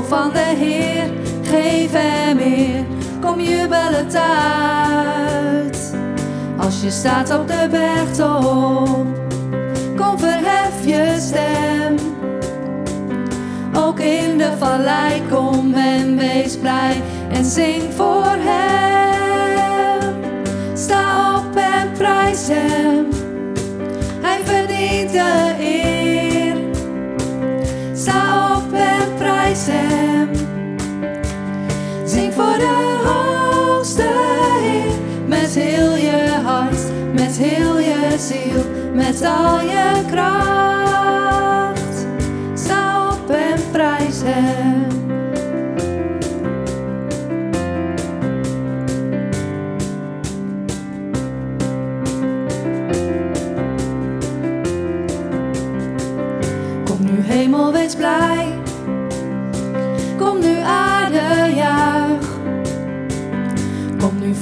van de Heer, geef hem eer. Kom jubelend uit. Als je staat op de bergtop, kom verhef je stem. Ook in de vallei kom en wees blij en zing voor hem. Sta op en prijs hem, hij verdient de zing voor de hoogste Heer. Met heel je hart, met heel je ziel, met al je kracht.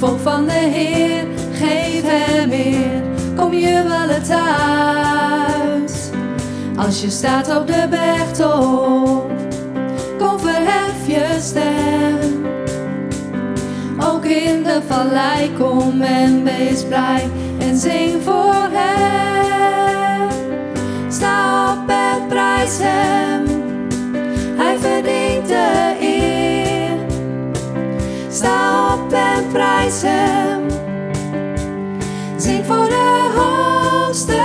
Volk van de Heer, geef hem eer. Kom jubelend uit. Als je staat op de bergtop, kom verhef je stem. Ook in de vallei kom en wees blij en zing voor hem. Sta op en prijs hem, hij verdient de eer. Sta prijs hem, zing voor de hoogste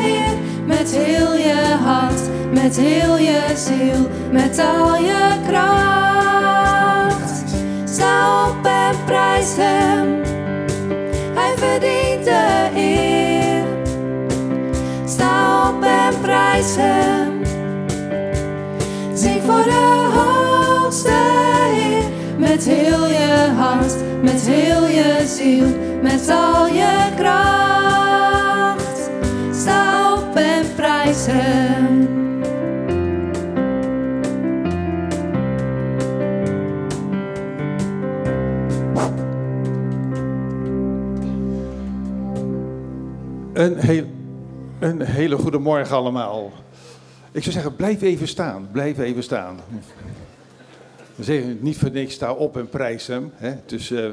Heer. Met heel je hart, met heel je ziel, met al je kracht. Sta op en prijs hem, hij verdient de eer. Sta op en prijs hem. Zing voor de hoogste Heer. Met heel je hart, met heel je ziel, met al je kracht. Sta op en prijs hem. Een, heel, een hele goede morgen allemaal. Ik zou zeggen, blijf even staan. Blijf even staan. We zeggen niet voor niks, sta op en prijs hem. Hè? Dus eh,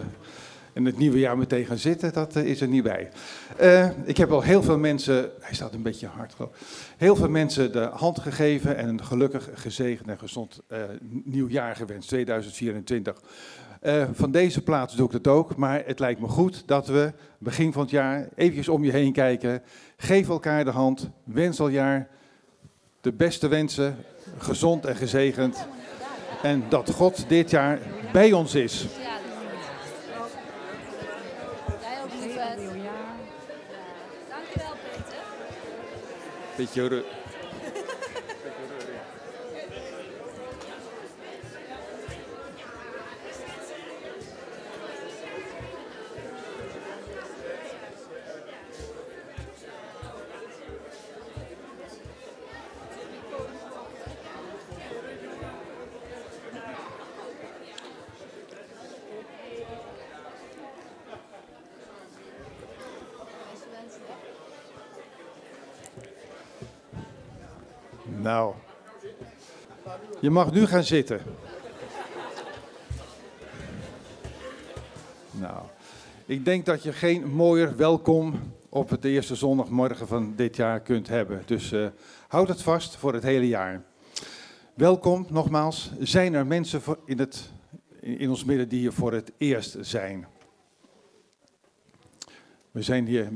in het nieuwe jaar meteen gaan zitten, dat eh, is er niet bij. Eh, ik heb al heel veel mensen, hij staat een beetje hard geloof. Heel veel mensen de hand gegeven en een gelukkig, gezegend en gezond eh, nieuw jaar gewenst, 2024. Eh, van deze plaats doe ik dat ook, maar het lijkt me goed dat we begin van het jaar eventjes om je heen kijken. Geef elkaar de hand, wens al jaar de beste wensen, gezond en gezegend. En dat God dit jaar bij ons is. Jij ook lieverd. Dankjewel Peter. Beetje Nou, je mag nu gaan zitten. Nou, ik denk dat je geen mooier welkom op het eerste zondagmorgen van dit jaar kunt hebben. Dus eh, houd het vast voor het hele jaar. Welkom nogmaals. Zijn er mensen in, het, in ons midden die hier voor het eerst zijn? We zijn hier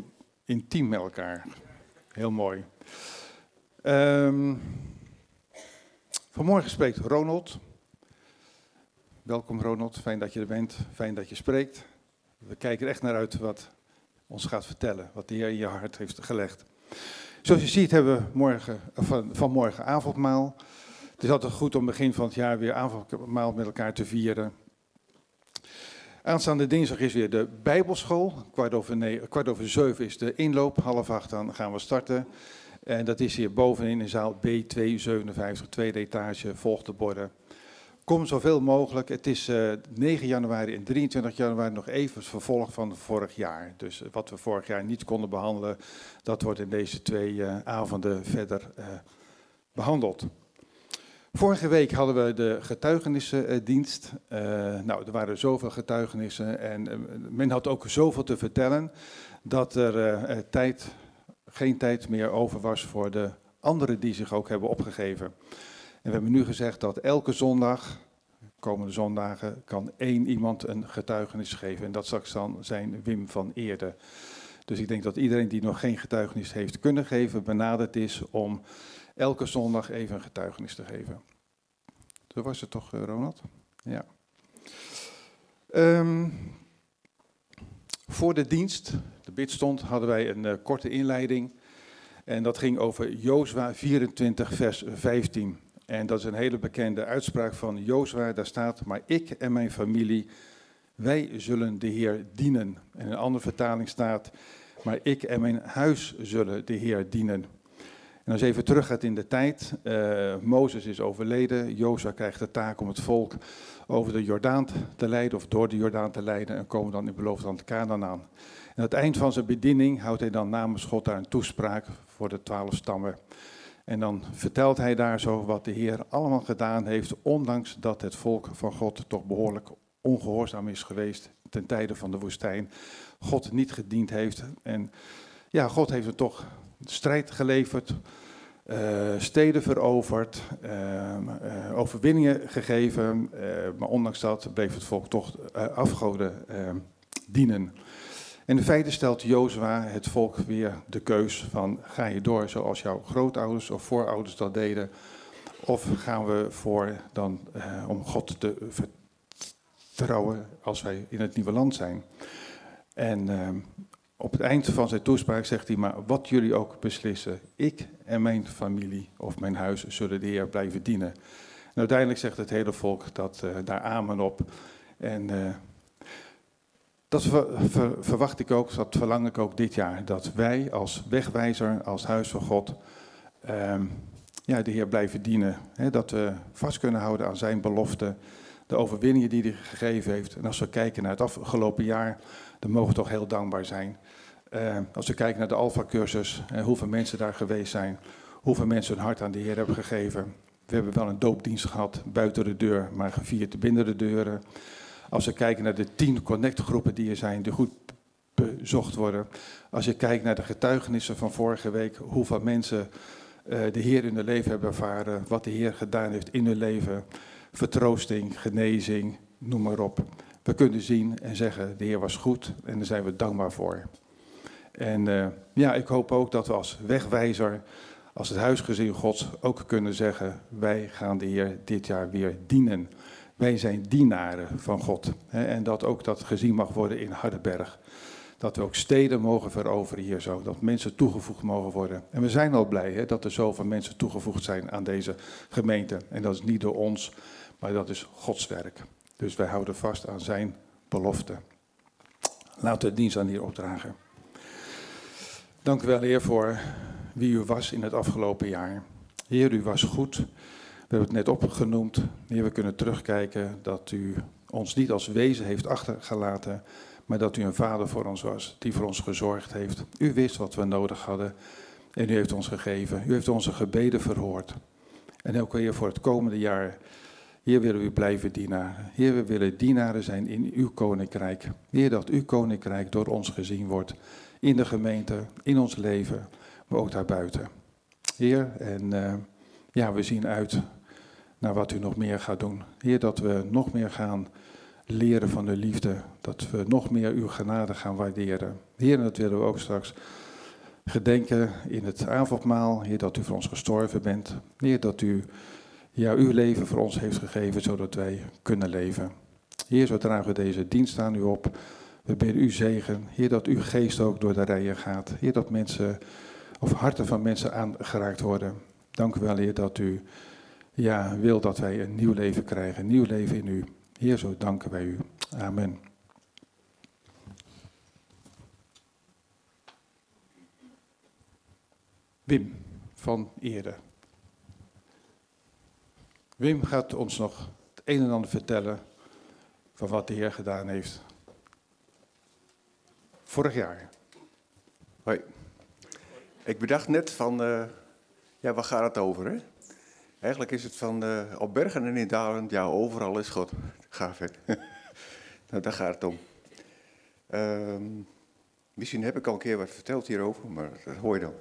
intiem met elkaar. Heel mooi. Ehm, vanmorgen spreekt Ronald. Welkom Ronald, fijn dat je er bent, fijn dat je spreekt. We kijken er echt naar uit wat ons gaat vertellen, wat de Heer in je hart heeft gelegd. Zoals je ziet hebben we morgen, of van, vanmorgen avondmaal. Het is altijd goed om begin van het jaar weer avondmaal met elkaar te vieren. Aanstaande dinsdag is weer de Bijbelschool. Kwart over, ne- kwart over zeven is de inloop. Half acht dan gaan we starten. En dat is hier bovenin in zaal B257, tweede etage, volgt de borden. Kom zoveel mogelijk. Het is eh, 9 januari en 23 januari nog even het vervolg van vorig jaar. Dus wat we vorig jaar niet konden behandelen, dat wordt in deze twee eh, avonden verder eh, behandeld. Vorige week hadden we de getuigenissendienst. Nou, er waren zoveel getuigenissen en men had ook zoveel te vertellen dat er tijd, geen tijd meer over was voor de anderen die zich ook hebben opgegeven. En we hebben nu gezegd dat elke zondag, komende zondagen, kan één iemand een getuigenis geven. En dat zal dan zijn Wim van Eerde. Dus ik denk dat iedereen die nog geen getuigenis heeft kunnen geven, benaderd is om elke zondag even een getuigenis te geven. Zo was het toch, eh, Ronald? Ja. Um, voor de dienst, de bidstond, hadden wij een uh, korte inleiding. En dat ging over Jozua 24, vers 15. En dat is een hele bekende uitspraak van Jozua. Daar staat, maar ik en mijn familie, wij zullen de Heer dienen. En in een andere vertaling staat, maar ik en mijn huis zullen de Heer dienen. En als je even terug gaat in de tijd, uh, Mozes is overleden, Jozua krijgt de taak om het volk over de Jordaan te leiden, of door de Jordaan te leiden, en komen dan in beloofd land Canaan aan. Aan het eind van zijn bediening houdt hij dan namens God daar een toespraak voor de twaalf stammen. En dan vertelt hij daar zo wat de Heer allemaal gedaan heeft, ondanks dat het volk van God toch behoorlijk ongehoorzaam is geweest ten tijde van de woestijn. God niet gediend heeft. En ja, God heeft er toch strijd geleverd, uh, steden veroverd, uh, uh, overwinningen gegeven. maar ondanks dat bleef het volk toch afgoden dienen. En in feite stelt Jozua het volk weer de keus van ga je door zoals jouw grootouders of voorouders dat deden. Of gaan we voor dan om God te vertrouwen als wij in het nieuwe land zijn. En op het eind van zijn toespraak zegt hij, maar wat jullie ook beslissen, ik en mijn familie of mijn huis zullen de Heer blijven dienen. En uiteindelijk zegt het hele volk dat uh, daar amen op. En uh, dat ver, ver, verwacht ik ook, dat verlang ik ook dit jaar, dat wij als wegwijzer, als huis van God, uh, ja, de Heer blijven dienen. Dat we vast kunnen houden aan zijn beloften, de overwinningen die hij gegeven heeft. En als we kijken naar het afgelopen jaar, dan mogen we toch heel dankbaar zijn. Uh, als we kijken naar de Alpha-cursus, hoeveel mensen daar geweest zijn, hoeveel mensen hun hart aan de Heer hebben gegeven. We hebben wel een doopdienst gehad buiten de deur, maar gevierd binnen de deuren. Als we kijken naar de tien connectgroepen die er zijn, die goed bezocht worden. Als je kijkt naar de getuigenissen van vorige week, hoeveel mensen uh, de Heer in hun leven hebben ervaren, wat de Heer gedaan heeft in hun leven. Vertroosting, genezing, noem maar op. We kunnen zien en zeggen, de Heer was goed en daar zijn we dankbaar voor. En uh, ja, ik hoop ook dat we als wegwijzer, als het huisgezin Gods ook kunnen zeggen, wij gaan de Heer dit jaar weer dienen. Wij zijn dienaren van God. En dat ook dat gezien mag worden in Hardenberg. Dat we ook steden mogen veroveren hier zo. Dat mensen toegevoegd mogen worden. En we zijn al blij hè, dat er zoveel mensen toegevoegd zijn aan deze gemeente. En dat is niet door ons, maar dat is Gods werk. Dus wij houden vast aan zijn belofte. Laten we dienst aan hier opdragen. Dank u wel, Heer, voor wie u was in het afgelopen jaar. Heer, u was goed. We hebben het net opgenoemd. Heer, we kunnen terugkijken dat u ons niet als wezen heeft achtergelaten, maar dat u een vader voor ons was, die voor ons gezorgd heeft. U wist wat we nodig hadden en u heeft ons gegeven. U heeft onze gebeden verhoord. En ook weer voor het komende jaar. Heer, willen we blijven dienen. Heer, we willen dienaren zijn in uw koninkrijk. Heer, dat uw koninkrijk door ons gezien wordt in de gemeente, in ons leven, maar ook daarbuiten. Heer, en uh, ja, we zien uit naar wat u nog meer gaat doen. Heer, dat we nog meer gaan leren van de liefde, dat we nog meer uw genade gaan waarderen. Heer, en dat willen we ook straks gedenken in het avondmaal. Heer, dat u voor ons gestorven bent. Heer, dat u ja, uw leven voor ons heeft gegeven, zodat wij kunnen leven. Heer, zo dragen we deze dienst aan u op. We bidden u zegen. Heer, dat uw geest ook door de rijen gaat. Heer, dat mensen, of harten van mensen aangeraakt worden. Dank u wel, Heer, dat u ja, wil dat wij een nieuw leven krijgen. Nieuw leven in u. Heer, zo danken wij u. Amen. Wim van Ere. Wim gaat ons nog het een en ander vertellen van wat de Heer gedaan heeft vorig jaar. Hoi. Ik bedacht net van, uh, ja, waar gaat het over? Hè? Eigenlijk is het van uh, op bergen en in dalen, ja, overal is God. Gaaf, hè? nou, daar gaat het om. Ehm, misschien heb ik al een keer wat verteld hierover, maar dat hoor je dan.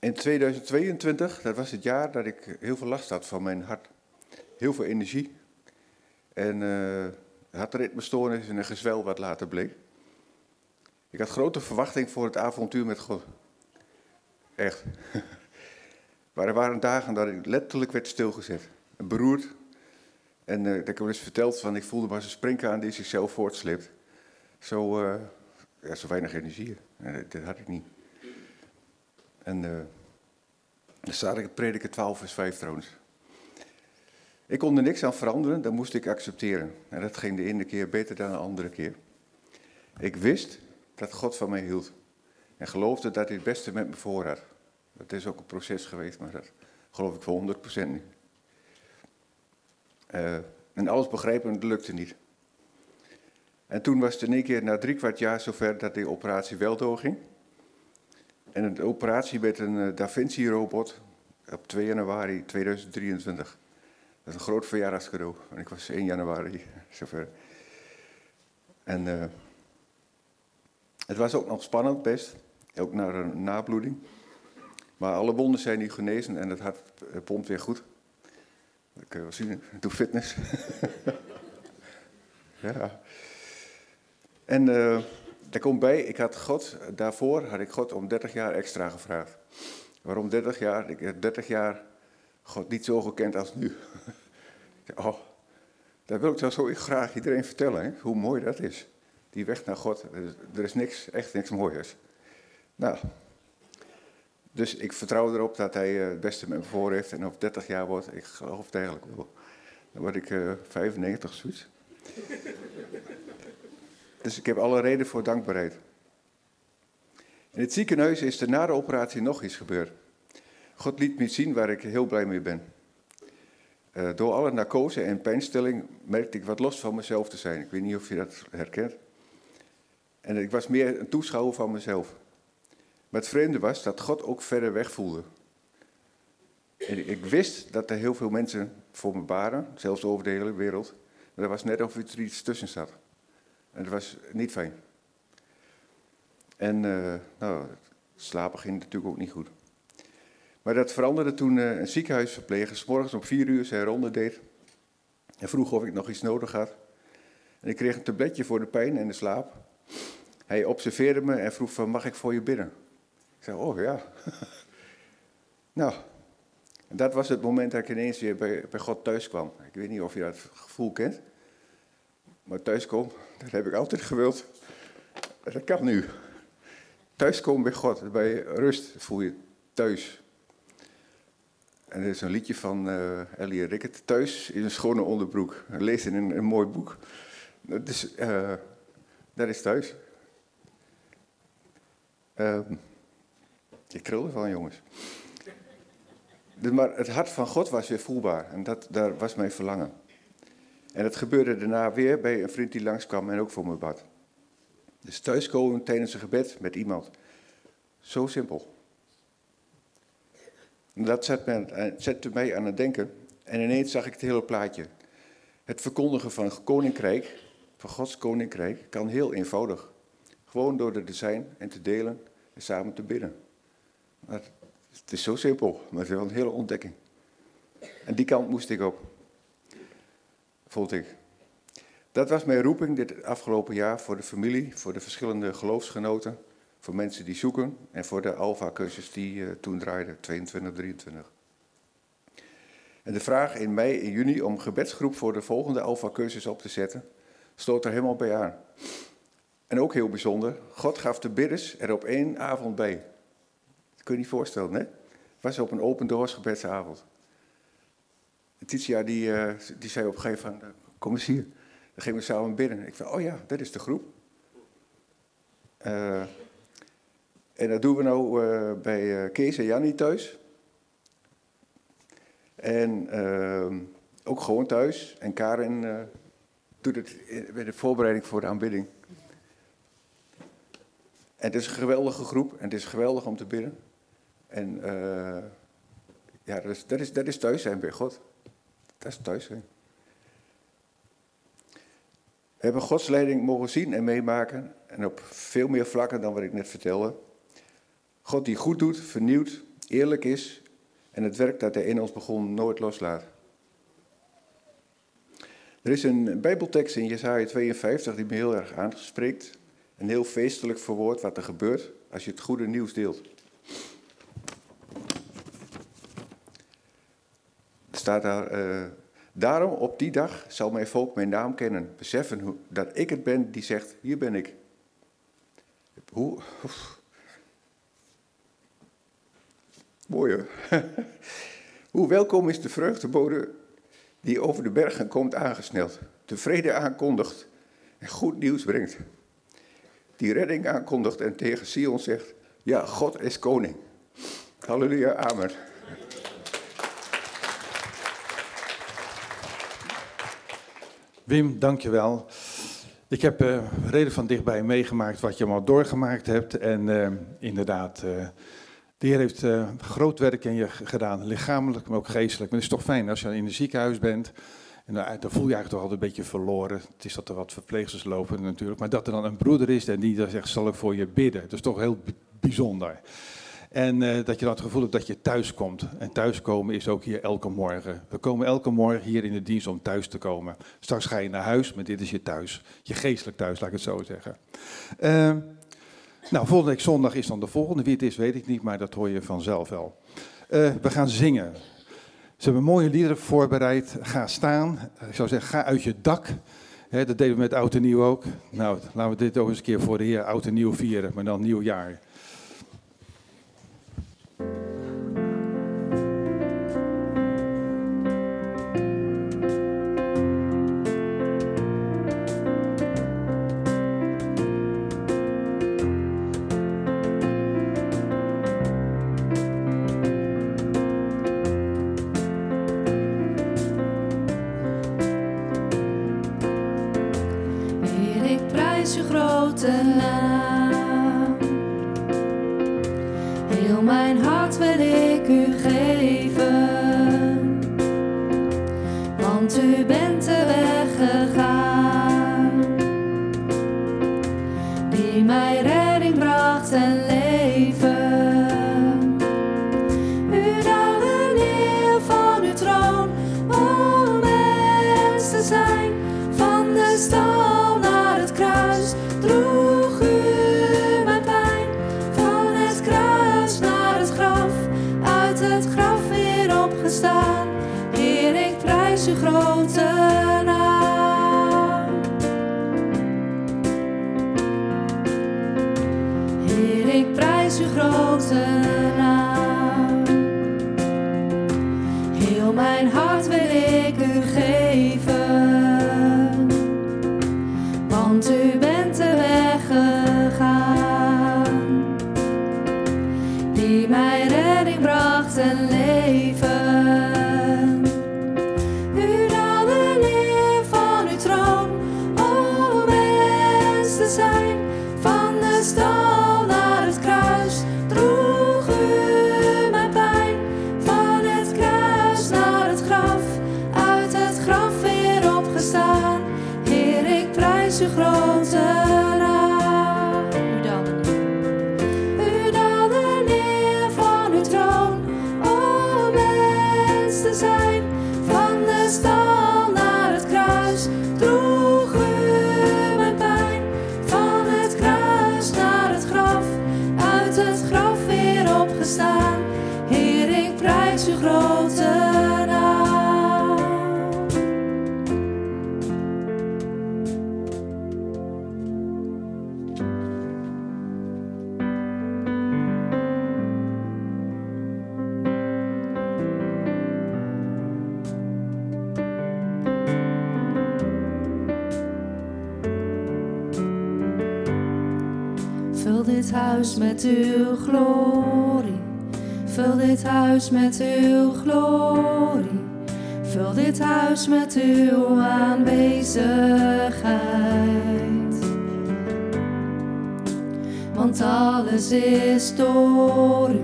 In 2022, dat was het jaar dat ik heel veel last had van mijn hart. Heel veel energie. En uh, hartritmestoornis en een gezwel wat later bleek. Ik had grote verwachting voor het avontuur met God. Echt. maar er waren dagen dat ik letterlijk werd stilgezet. Beroerd. En uh, ik wel eens verteld van ik voelde maar een aan die zichzelf voortsleept. Zo, uh, ja, zo weinig energie. dat had ik niet. En uh, dan staat ik prediken 12 vers 5 trouwens. Ik kon er niks aan veranderen, dat moest ik accepteren. En dat ging de ene keer beter dan de andere keer. Ik wist dat God van mij hield. En geloofde dat hij het beste met me voor had. Dat is ook een proces geweest, maar dat geloof ik voor 100% nu. Uh, en alles begrijpen, dat lukte niet. En toen was het in één keer na drie kwart jaar zover dat die operatie wel doorging. En een operatie met een uh, Da Vinci-robot op 2 januari 2023. Dat is een groot verjaardagscadeau. En ik was 1 januari zover. En uh, het was ook nog spannend best. Ook naar een nabloeding. Maar alle wonden zijn nu genezen en het hart eh, pompt weer goed. Dat kun je wel zien. Ik doe fitness. ja. En uh, daar komt bij, ik had God, daarvoor had ik God om 30 jaar extra gevraagd. Waarom 30 jaar? Ik heb 30 jaar God niet zo gekend als nu. oh, dat wil ik zo graag iedereen vertellen, hè? hoe mooi dat is. Die weg naar God, er is niks, echt niks mooiers. Nou, dus ik vertrouw erop dat hij eh, het beste met me voor heeft en op 30 jaar wordt, ik geloof het eigenlijk wel. Dan word ik uh, 95 zoiets. dus ik heb alle reden voor dankbaarheid. In het ziekenhuis is er na de operatie nog iets gebeurd. God liet me zien waar ik heel blij mee ben. Uh, door alle narcose en pijnstilling merkte ik wat los van mezelf te zijn. Ik weet niet of je dat herkent. En ik was meer een toeschouwer van mezelf. Maar het vreemde was dat God ook verder weg voelde. En ik wist dat er heel veel mensen voor me waren, zelfs over de hele wereld. Maar dat was net of er iets tussen zat. En dat was niet fijn. En uh, nou, slapen ging natuurlijk ook niet goed. Maar dat veranderde toen uh, een ziekenhuisverpleger s morgens om vier uur zijn ronde deed. En vroeg of ik nog iets nodig had. En ik kreeg een tabletje voor de pijn en de slaap. Hij observeerde me en vroeg van, mag ik voor je bidden? Ik zei, oh ja. nou, dat was het moment dat ik ineens weer bij, bij God thuis kwam. Ik weet niet of je dat gevoel kent. Maar thuiskomen, dat heb ik altijd gewild. Dat kan nu. Thuiskomen bij God, bij rust voel je thuis. En er is een liedje van uh, Ellie Rickert. Thuis in een schone onderbroek. Lees in een, mooi boek. Dus uh, dat is thuis. Uh, ik krul ervan, jongens. Dus, maar het hart van God was weer voelbaar. En dat, daar was mijn verlangen. En het gebeurde daarna weer bij een vriend die langskwam en ook voor me bad. Dus thuiskomen tijdens een gebed met iemand. Zo simpel. Dat zette mij aan het denken. En ineens zag ik het hele plaatje. Het verkondigen van koninkrijk, van Gods koninkrijk, kan heel eenvoudig. Gewoon door er te zijn en te delen en samen te bidden. Maar het is zo simpel, maar het is wel een hele ontdekking. En die kant moest ik op. Voelde ik. Dat was mijn roeping dit afgelopen jaar voor de familie, voor de verschillende geloofsgenoten, voor mensen die zoeken en voor de Alpha-cursus die uh, toen draaide, 22, 23. En de vraag in mei en juni om gebedsgroep voor de volgende Alpha-cursus op te zetten, sloot er helemaal bij aan. En ook heel bijzonder, God gaf de bidders er op één avond bij. Dat kun je niet voorstellen, hè? Was op een open doors gebedsavond. Titia die, uh, die zei op een gegeven moment, kom eens hier. Dan gingen we samen binnen. Ik zei, oh ja, dat is de groep. Uh, en dat doen we nou bij Kees en Jannie thuis. En ehm, ook gewoon thuis. En Karin doet het bij de voorbereiding voor de aanbidding. En het is een geweldige groep en het is geweldig om te bidden. En uh, Ja, dat is, dat, is, dat is thuis zijn bij God. Dat is thuis zijn. We hebben Gods leiding mogen zien en meemaken. En op veel meer vlakken dan wat ik net vertelde. God die goed doet, vernieuwt, eerlijk is. En het werk dat hij in ons begon nooit loslaat. Er is een Bijbeltekst in Jesaja 52 die me heel erg aanspreekt. Een heel feestelijk verwoord wat er gebeurt als je het goede nieuws deelt. Staat daar, uh, daarom op die dag zal mijn volk mijn naam kennen, beseffen hoe, dat ik het ben die zegt, hier ben ik. Hoe, Mooi hoe welkom is de vreugdebode die over de bergen komt aangesneld, de vrede aankondigt en goed nieuws brengt. Die redding aankondigt en tegen Sion zegt, ja, God is koning. Halleluja, amen. Wim, dankjewel. Ik heb uh, reden van dichtbij meegemaakt wat je allemaal doorgemaakt hebt. En uh, inderdaad, uh, de Heer heeft groot werk in je gedaan, lichamelijk, maar ook geestelijk. Maar het is toch fijn als je in een ziekenhuis bent. En dan, dan voel je eigenlijk toch altijd een beetje verloren. Het is dat er wat verpleegsters lopen natuurlijk. Maar dat er dan een broeder is en die dan zegt, zal ik voor je bidden. Dat is toch heel bijzonder. En uh, dat je dan het gevoel hebt dat je thuis komt. En thuiskomen is ook hier elke morgen. We komen elke morgen hier in de dienst om thuis te komen. Straks ga je naar huis, maar dit is je thuis. Je geestelijk thuis, laat ik het zo zeggen. Uh, nou, volgende week zondag is dan de volgende. Wie het is, weet ik niet, maar dat hoor je vanzelf wel. Uh, we gaan zingen. Ze hebben mooie liederen voorbereid. Ga staan. Ik zou zeggen, ga uit je dak. He, dat deden we met Oud en Nieuw ook. Nou, laten we dit ook eens een keer voor de Heer Oud en Nieuw vieren, maar dan nieuw met uw glorie. Vul dit huis met uw glorie. Vul dit huis met uw aanwezigheid. Want alles is door u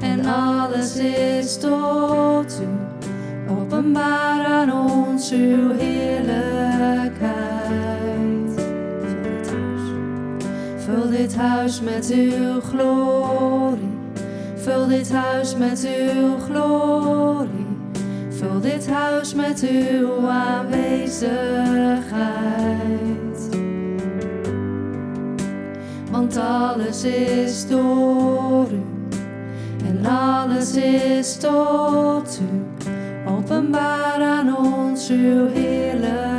en alles is tot u. Openbaar aan ons uw Heer. dit huis met uw glorie. Vul dit huis met uw glorie. Vul dit huis met uw aanwezigheid. Want alles is door u en alles is tot u. Openbaar aan ons uw heerlijkheid.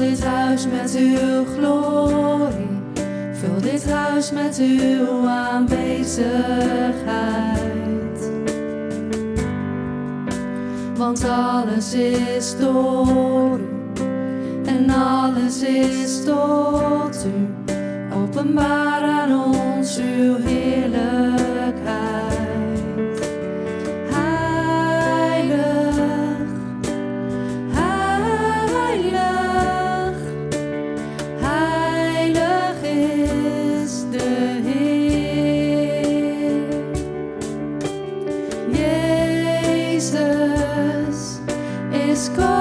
dit huis met uw glorie. Vul dit huis met uw aanwezigheid. Want alles is door u en alles is tot u. Openbaar aan ons uw Heer. Jesus is God.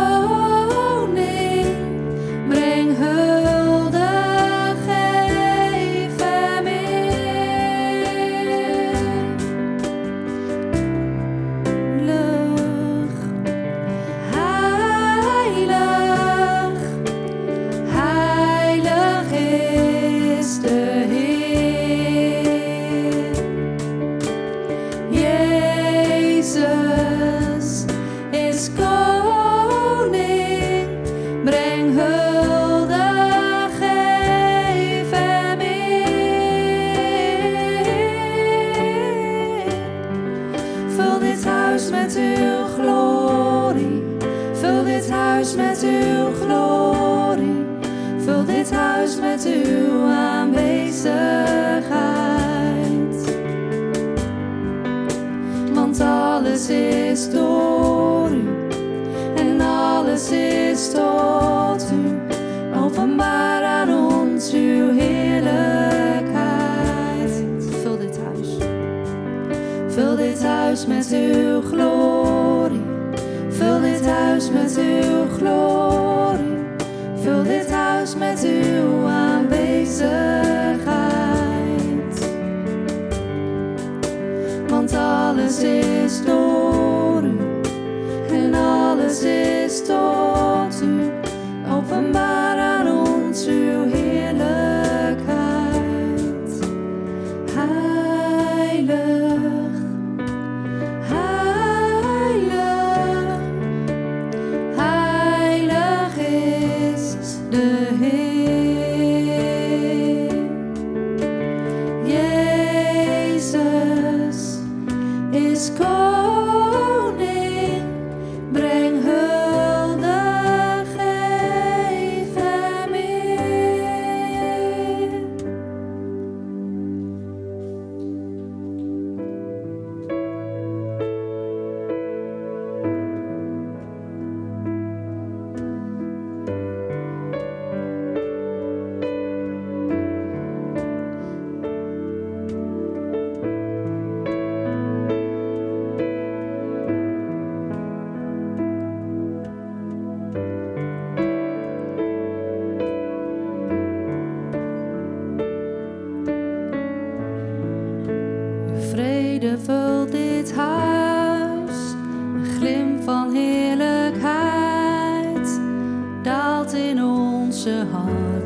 是好。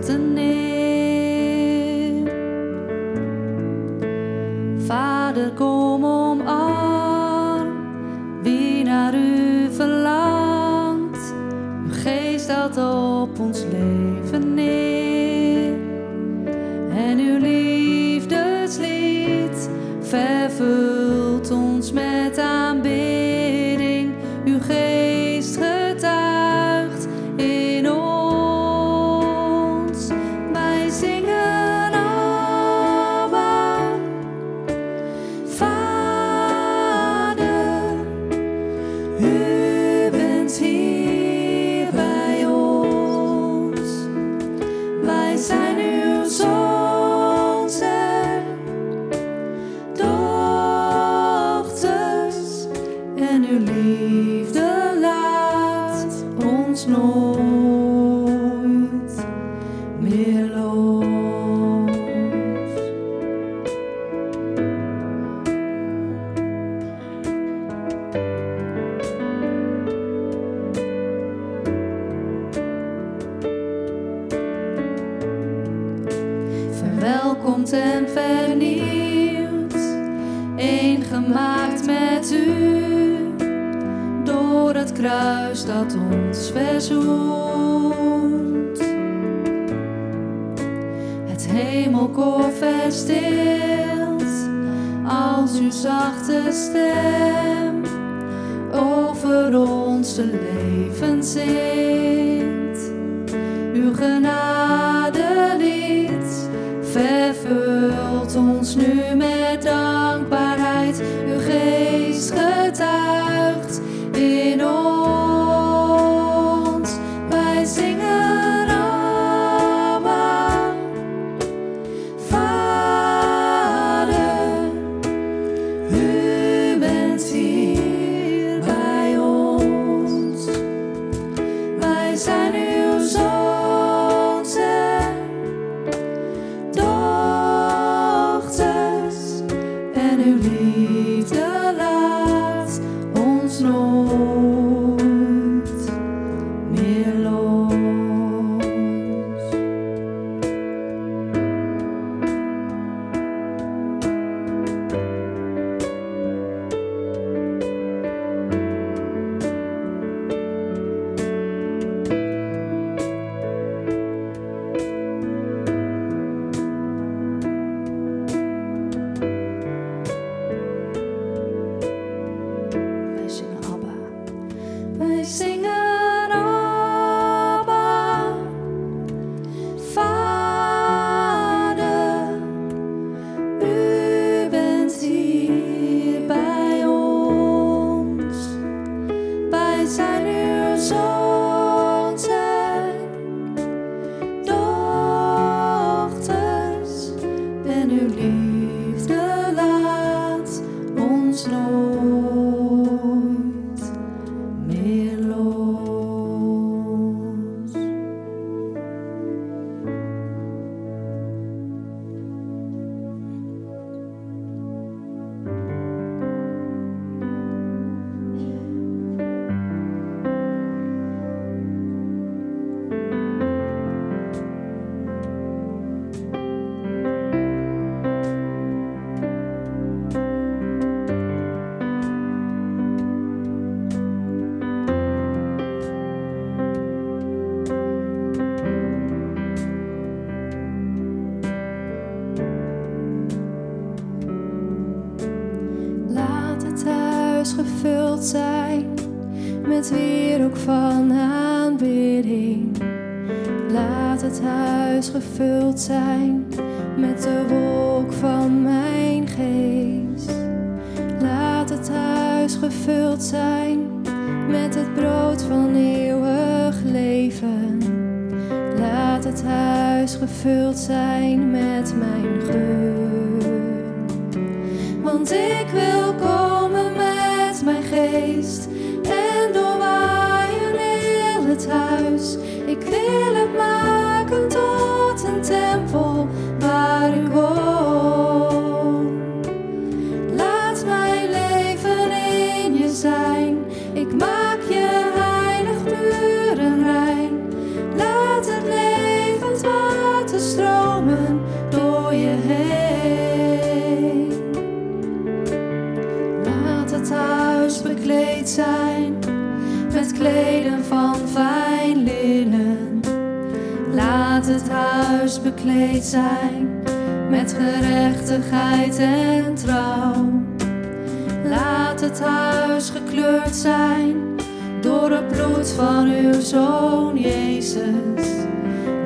zoon Jezus.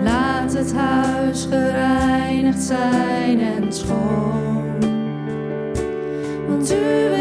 Laat het huis gereinigd zijn en schoon. Want u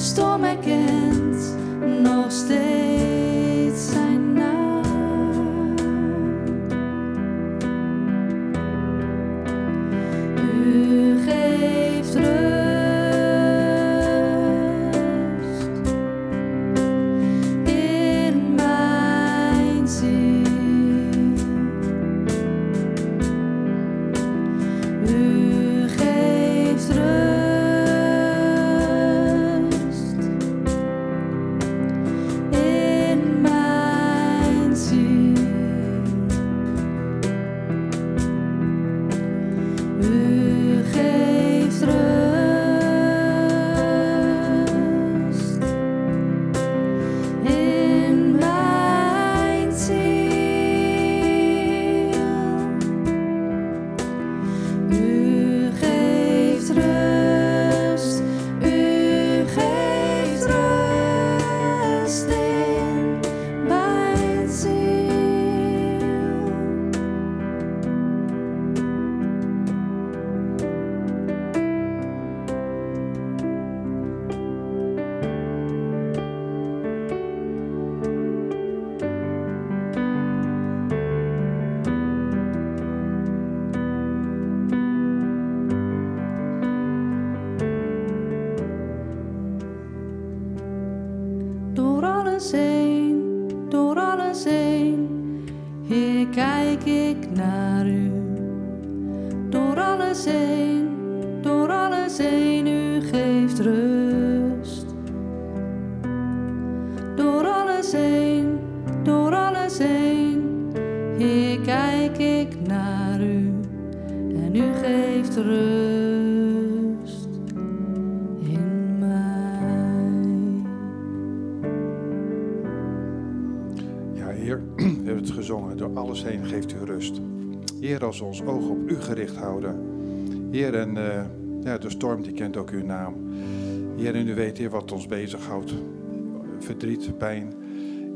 De storm herkent nog steeds als we ons oog op u gericht houden. Heer, en eh, ja, de storm die kent ook uw naam. Heer, en u weet, Heer, wat ons bezighoudt. Verdriet, pijn.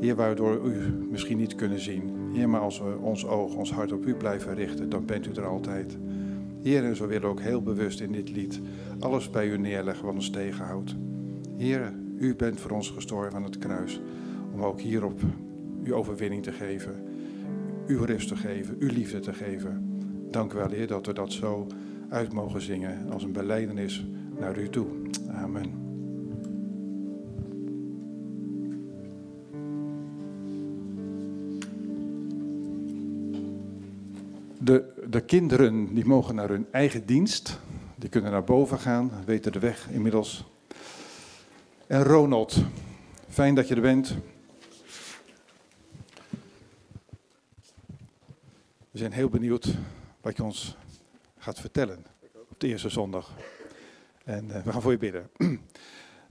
Heer, waardoor u misschien niet kunnen zien. Heer, maar als we ons oog, ons hart op u blijven richten, dan bent u er altijd. Heer, en zo willen we ook heel bewust in dit lied alles bij u neerleggen wat ons tegenhoudt. Heer, u bent voor ons gestorven aan het kruis. Om ook hierop uw overwinning te geven. Uw rust te geven, uw liefde te geven. Dank u wel, Heer, dat we dat zo uit mogen zingen als een beleidenis naar u toe. Amen. De, de kinderen die mogen naar hun eigen dienst. Die kunnen naar boven gaan, weten de weg inmiddels. En Ronald, fijn dat je er bent. We zijn heel benieuwd wat je ons gaat vertellen op de eerste zondag. En uh, we gaan voor je bidden.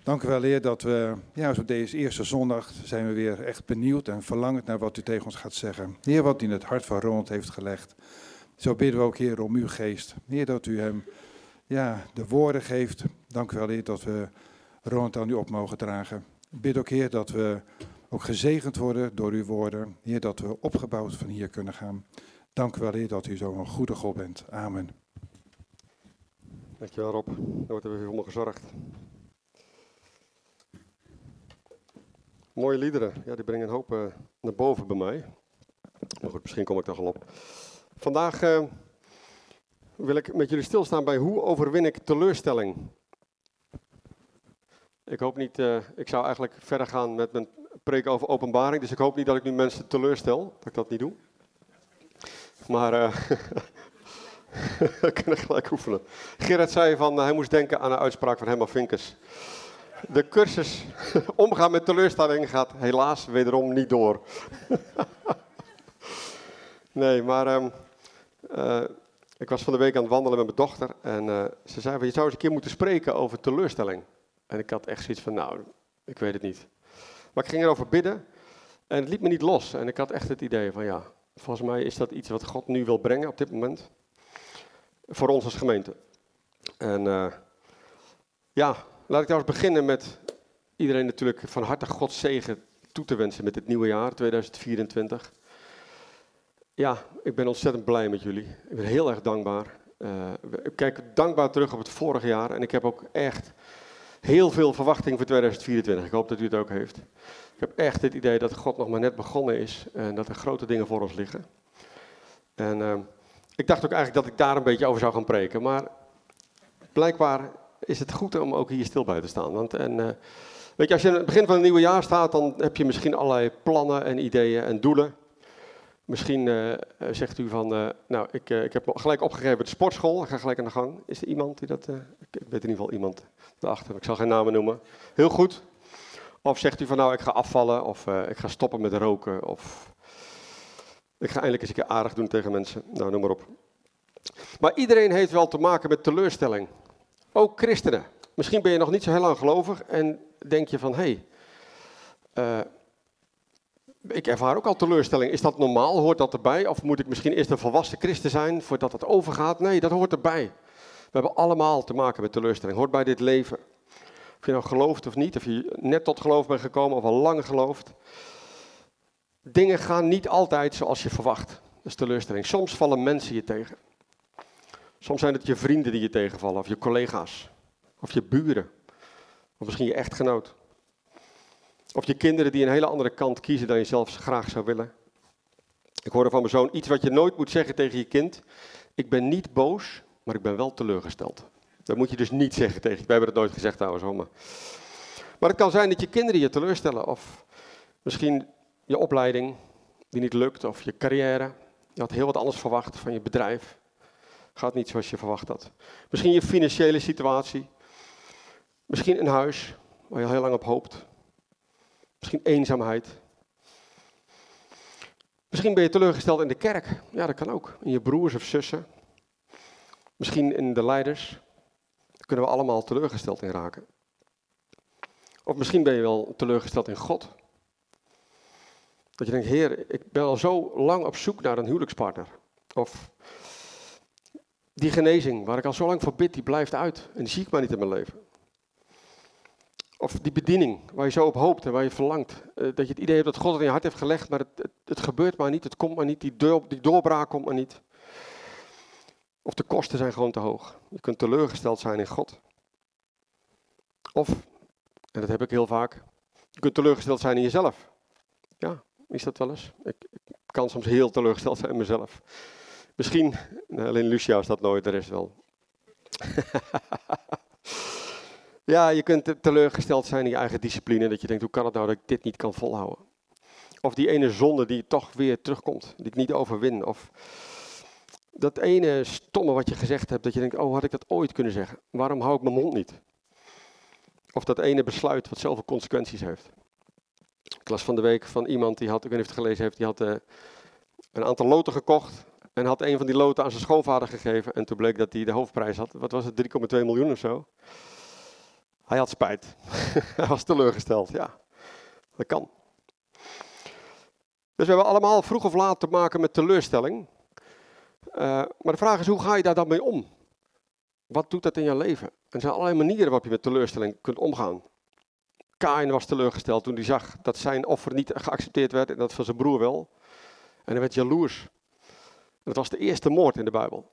Dank u wel, Heer, dat we, ja, op deze eerste zondag zijn we weer echt benieuwd en verlangend naar wat u tegen ons gaat zeggen. Heer, wat u in het hart van Ronald heeft gelegd. Zo bidden we ook, Heer, om uw geest. Heer, dat u hem ja, de woorden geeft. Dank u wel, Heer, dat we Ronald aan u op mogen dragen. Ik bid ook, Heer, dat we ook gezegend worden door uw woorden. Heer, dat we opgebouwd van hier kunnen gaan. Dank u wel, Heer, dat u zo'n goede God bent. Amen. Dankjewel Rob, daar wordt weer voor me gezorgd. Mooie liederen, ja, die brengen een hoop uh, naar boven bij mij. Maar goed, misschien kom ik daar al op. Vandaag uh, wil ik met jullie stilstaan bij hoe overwin ik teleurstelling. Ik hoop niet, uh, ik zou eigenlijk verder gaan met mijn preek over openbaring, dus ik hoop niet dat ik nu mensen teleurstel, dat ik dat niet doe. Maar we kunnen gelijk oefenen. Gerard zei van, hij moest denken aan een uitspraak van Herman Vinkers. De cursus omgaan met teleurstellingen gaat helaas wederom niet door. nee, maar um, uh, ik was van de week aan het wandelen met mijn dochter en uh, ze zei van, je zou eens een keer moeten spreken over teleurstelling. En ik had echt zoiets van, nou, ik weet het niet. Maar ik ging erover bidden en het liet me niet los. En ik had echt het idee van, ja, volgens mij is dat iets wat God nu wil brengen op dit moment voor ons als gemeente. En uh, ja, laat ik trouwens beginnen met iedereen natuurlijk van harte Gods zegen toe te wensen met dit nieuwe jaar, 2024. Ja, ik ben ontzettend blij met jullie. Ik ben heel erg dankbaar. Uh, ik kijk dankbaar terug op het vorige jaar en ik heb ook echt heel veel verwachting voor 2024. Ik hoop dat u het ook heeft. Ik heb echt het idee dat God nog maar net begonnen is en dat er grote dingen voor ons liggen. En uh, ik dacht ook eigenlijk dat ik daar een beetje over zou gaan preken, maar blijkbaar is het goed om ook hier stil bij te staan. Want en, uh, weet je, als je in het begin van het nieuwe jaar staat, dan heb je misschien allerlei plannen en ideeën en doelen. Misschien uh, zegt u van, uh, nou, ik, ik heb gelijk opgegeven de sportschool, ik ga gelijk aan de gang. Is er iemand die dat, ik, weet in ieder geval iemand daarachter, ik zal geen namen noemen. Heel goed. Of zegt u van, nou, ik ga afvallen, of ik ga stoppen met roken, of ik ga eindelijk eens een keer aardig doen tegen mensen. Nou, noem maar op. Maar iedereen heeft wel te maken met teleurstelling. Ook christenen. Misschien ben je nog niet zo heel lang gelovig en denk je van, hé, hey, uh, ik ervaar ook al teleurstelling. Is dat normaal? Hoort dat erbij? Of moet ik misschien eerst een volwassen christen zijn voordat het overgaat? Nee, dat hoort erbij. We hebben allemaal te maken met teleurstelling. Hoort bij dit leven. Of je nou gelooft of niet, of je net tot geloof bent gekomen of al lang gelooft. Dingen gaan niet altijd zoals je verwacht. Dat is teleurstelling. Soms vallen mensen je tegen. Soms zijn het je vrienden die je tegenvallen, of je collega's, of je buren, of misschien je echtgenoot. Of je kinderen die een hele andere kant kiezen dan je zelf graag zou willen. Ik hoorde van mijn zoon iets wat je nooit moet zeggen tegen je kind. Ik ben niet boos, maar ik ben wel teleurgesteld. Dat moet je dus niet zeggen tegen je. Wij hebben het nooit gezegd trouwens, hoor. Maar het kan zijn dat je kinderen je teleurstellen. Of misschien je opleiding die niet lukt of je carrière. Je had heel wat anders verwacht van je bedrijf. Gaat niet zoals je verwacht had. Misschien je financiële situatie. Misschien een huis waar je al heel lang op hoopt. Misschien eenzaamheid. Misschien ben je teleurgesteld in de kerk. Ja, dat kan ook. In je broers of zussen. Misschien in de leiders. Kunnen we allemaal teleurgesteld in raken. Of misschien ben je wel teleurgesteld in God. Dat je denkt, Heer, ik ben al zo lang op zoek naar een huwelijkspartner. Of die genezing waar ik al zo lang voor bid, die blijft uit. En die zie ik maar niet in mijn leven. Of die bediening waar je zo op hoopt en waar je verlangt. Eh, dat je het idee hebt dat God het in je hart heeft gelegd, maar het, het, het gebeurt maar niet, het komt maar niet, die, door, die doorbraak komt maar niet. Of de kosten zijn gewoon te hoog. Je kunt teleurgesteld zijn in God. Of, en dat heb ik heel vaak, je kunt teleurgesteld zijn in jezelf. Ja, is dat wel eens? Ik, ik kan soms heel teleurgesteld zijn in mezelf. Misschien, alleen Lucia is dat nooit, de rest wel. ja, je kunt teleurgesteld zijn in je eigen discipline. Dat je denkt, hoe kan het nou dat ik dit niet kan volhouden? Of die ene zonde die toch weer terugkomt, die ik niet overwin. Of dat ene stomme wat je gezegd hebt, dat je denkt, oh had ik dat ooit kunnen zeggen? Waarom hou ik mijn mond niet? Of dat ene besluit wat zoveel consequenties heeft. Ik las van de week van iemand die had, ik weet niet of het gelezen heeft, die had uh, een aantal loten gekocht. En had een van die loten aan zijn schoonvader gegeven. En toen bleek dat hij de hoofdprijs had. Wat was het? 3,2 miljoen of zo. Hij had spijt. hij was teleurgesteld. Ja, dat kan. Dus we hebben allemaal vroeg of laat te maken met teleurstelling. Uh, maar de vraag is, hoe ga je daar dan mee om? Wat doet dat in je leven? Er zijn allerlei manieren waarop je met teleurstelling kunt omgaan. Kain was teleurgesteld toen hij zag dat zijn offer niet geaccepteerd werd en dat van zijn broer wel. En hij werd jaloers. Dat was de eerste moord in de Bijbel.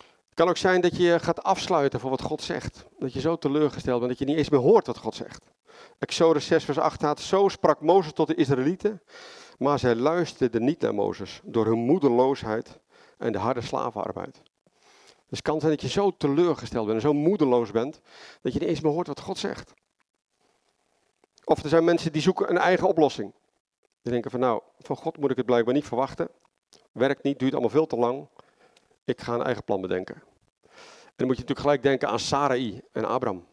Het kan ook zijn dat je gaat afsluiten voor wat God zegt. Dat je zo teleurgesteld bent dat je niet eens meer hoort wat God zegt. Exodus 6 vers 8 staat, zo sprak Mozes tot de Israëlieten, maar zij luisterden niet naar Mozes door hun moedeloosheid en de harde slavenarbeid. Dus het kan zijn dat je zo teleurgesteld bent en zo moedeloos bent, dat je niet eens meer hoort wat God zegt. Of er zijn mensen die zoeken een eigen oplossing. Die denken van nou, van God moet ik het blijkbaar niet verwachten. Werkt niet, duurt allemaal veel te lang. Ik ga een eigen plan bedenken. En dan moet je natuurlijk gelijk denken aan Sarai en Abraham.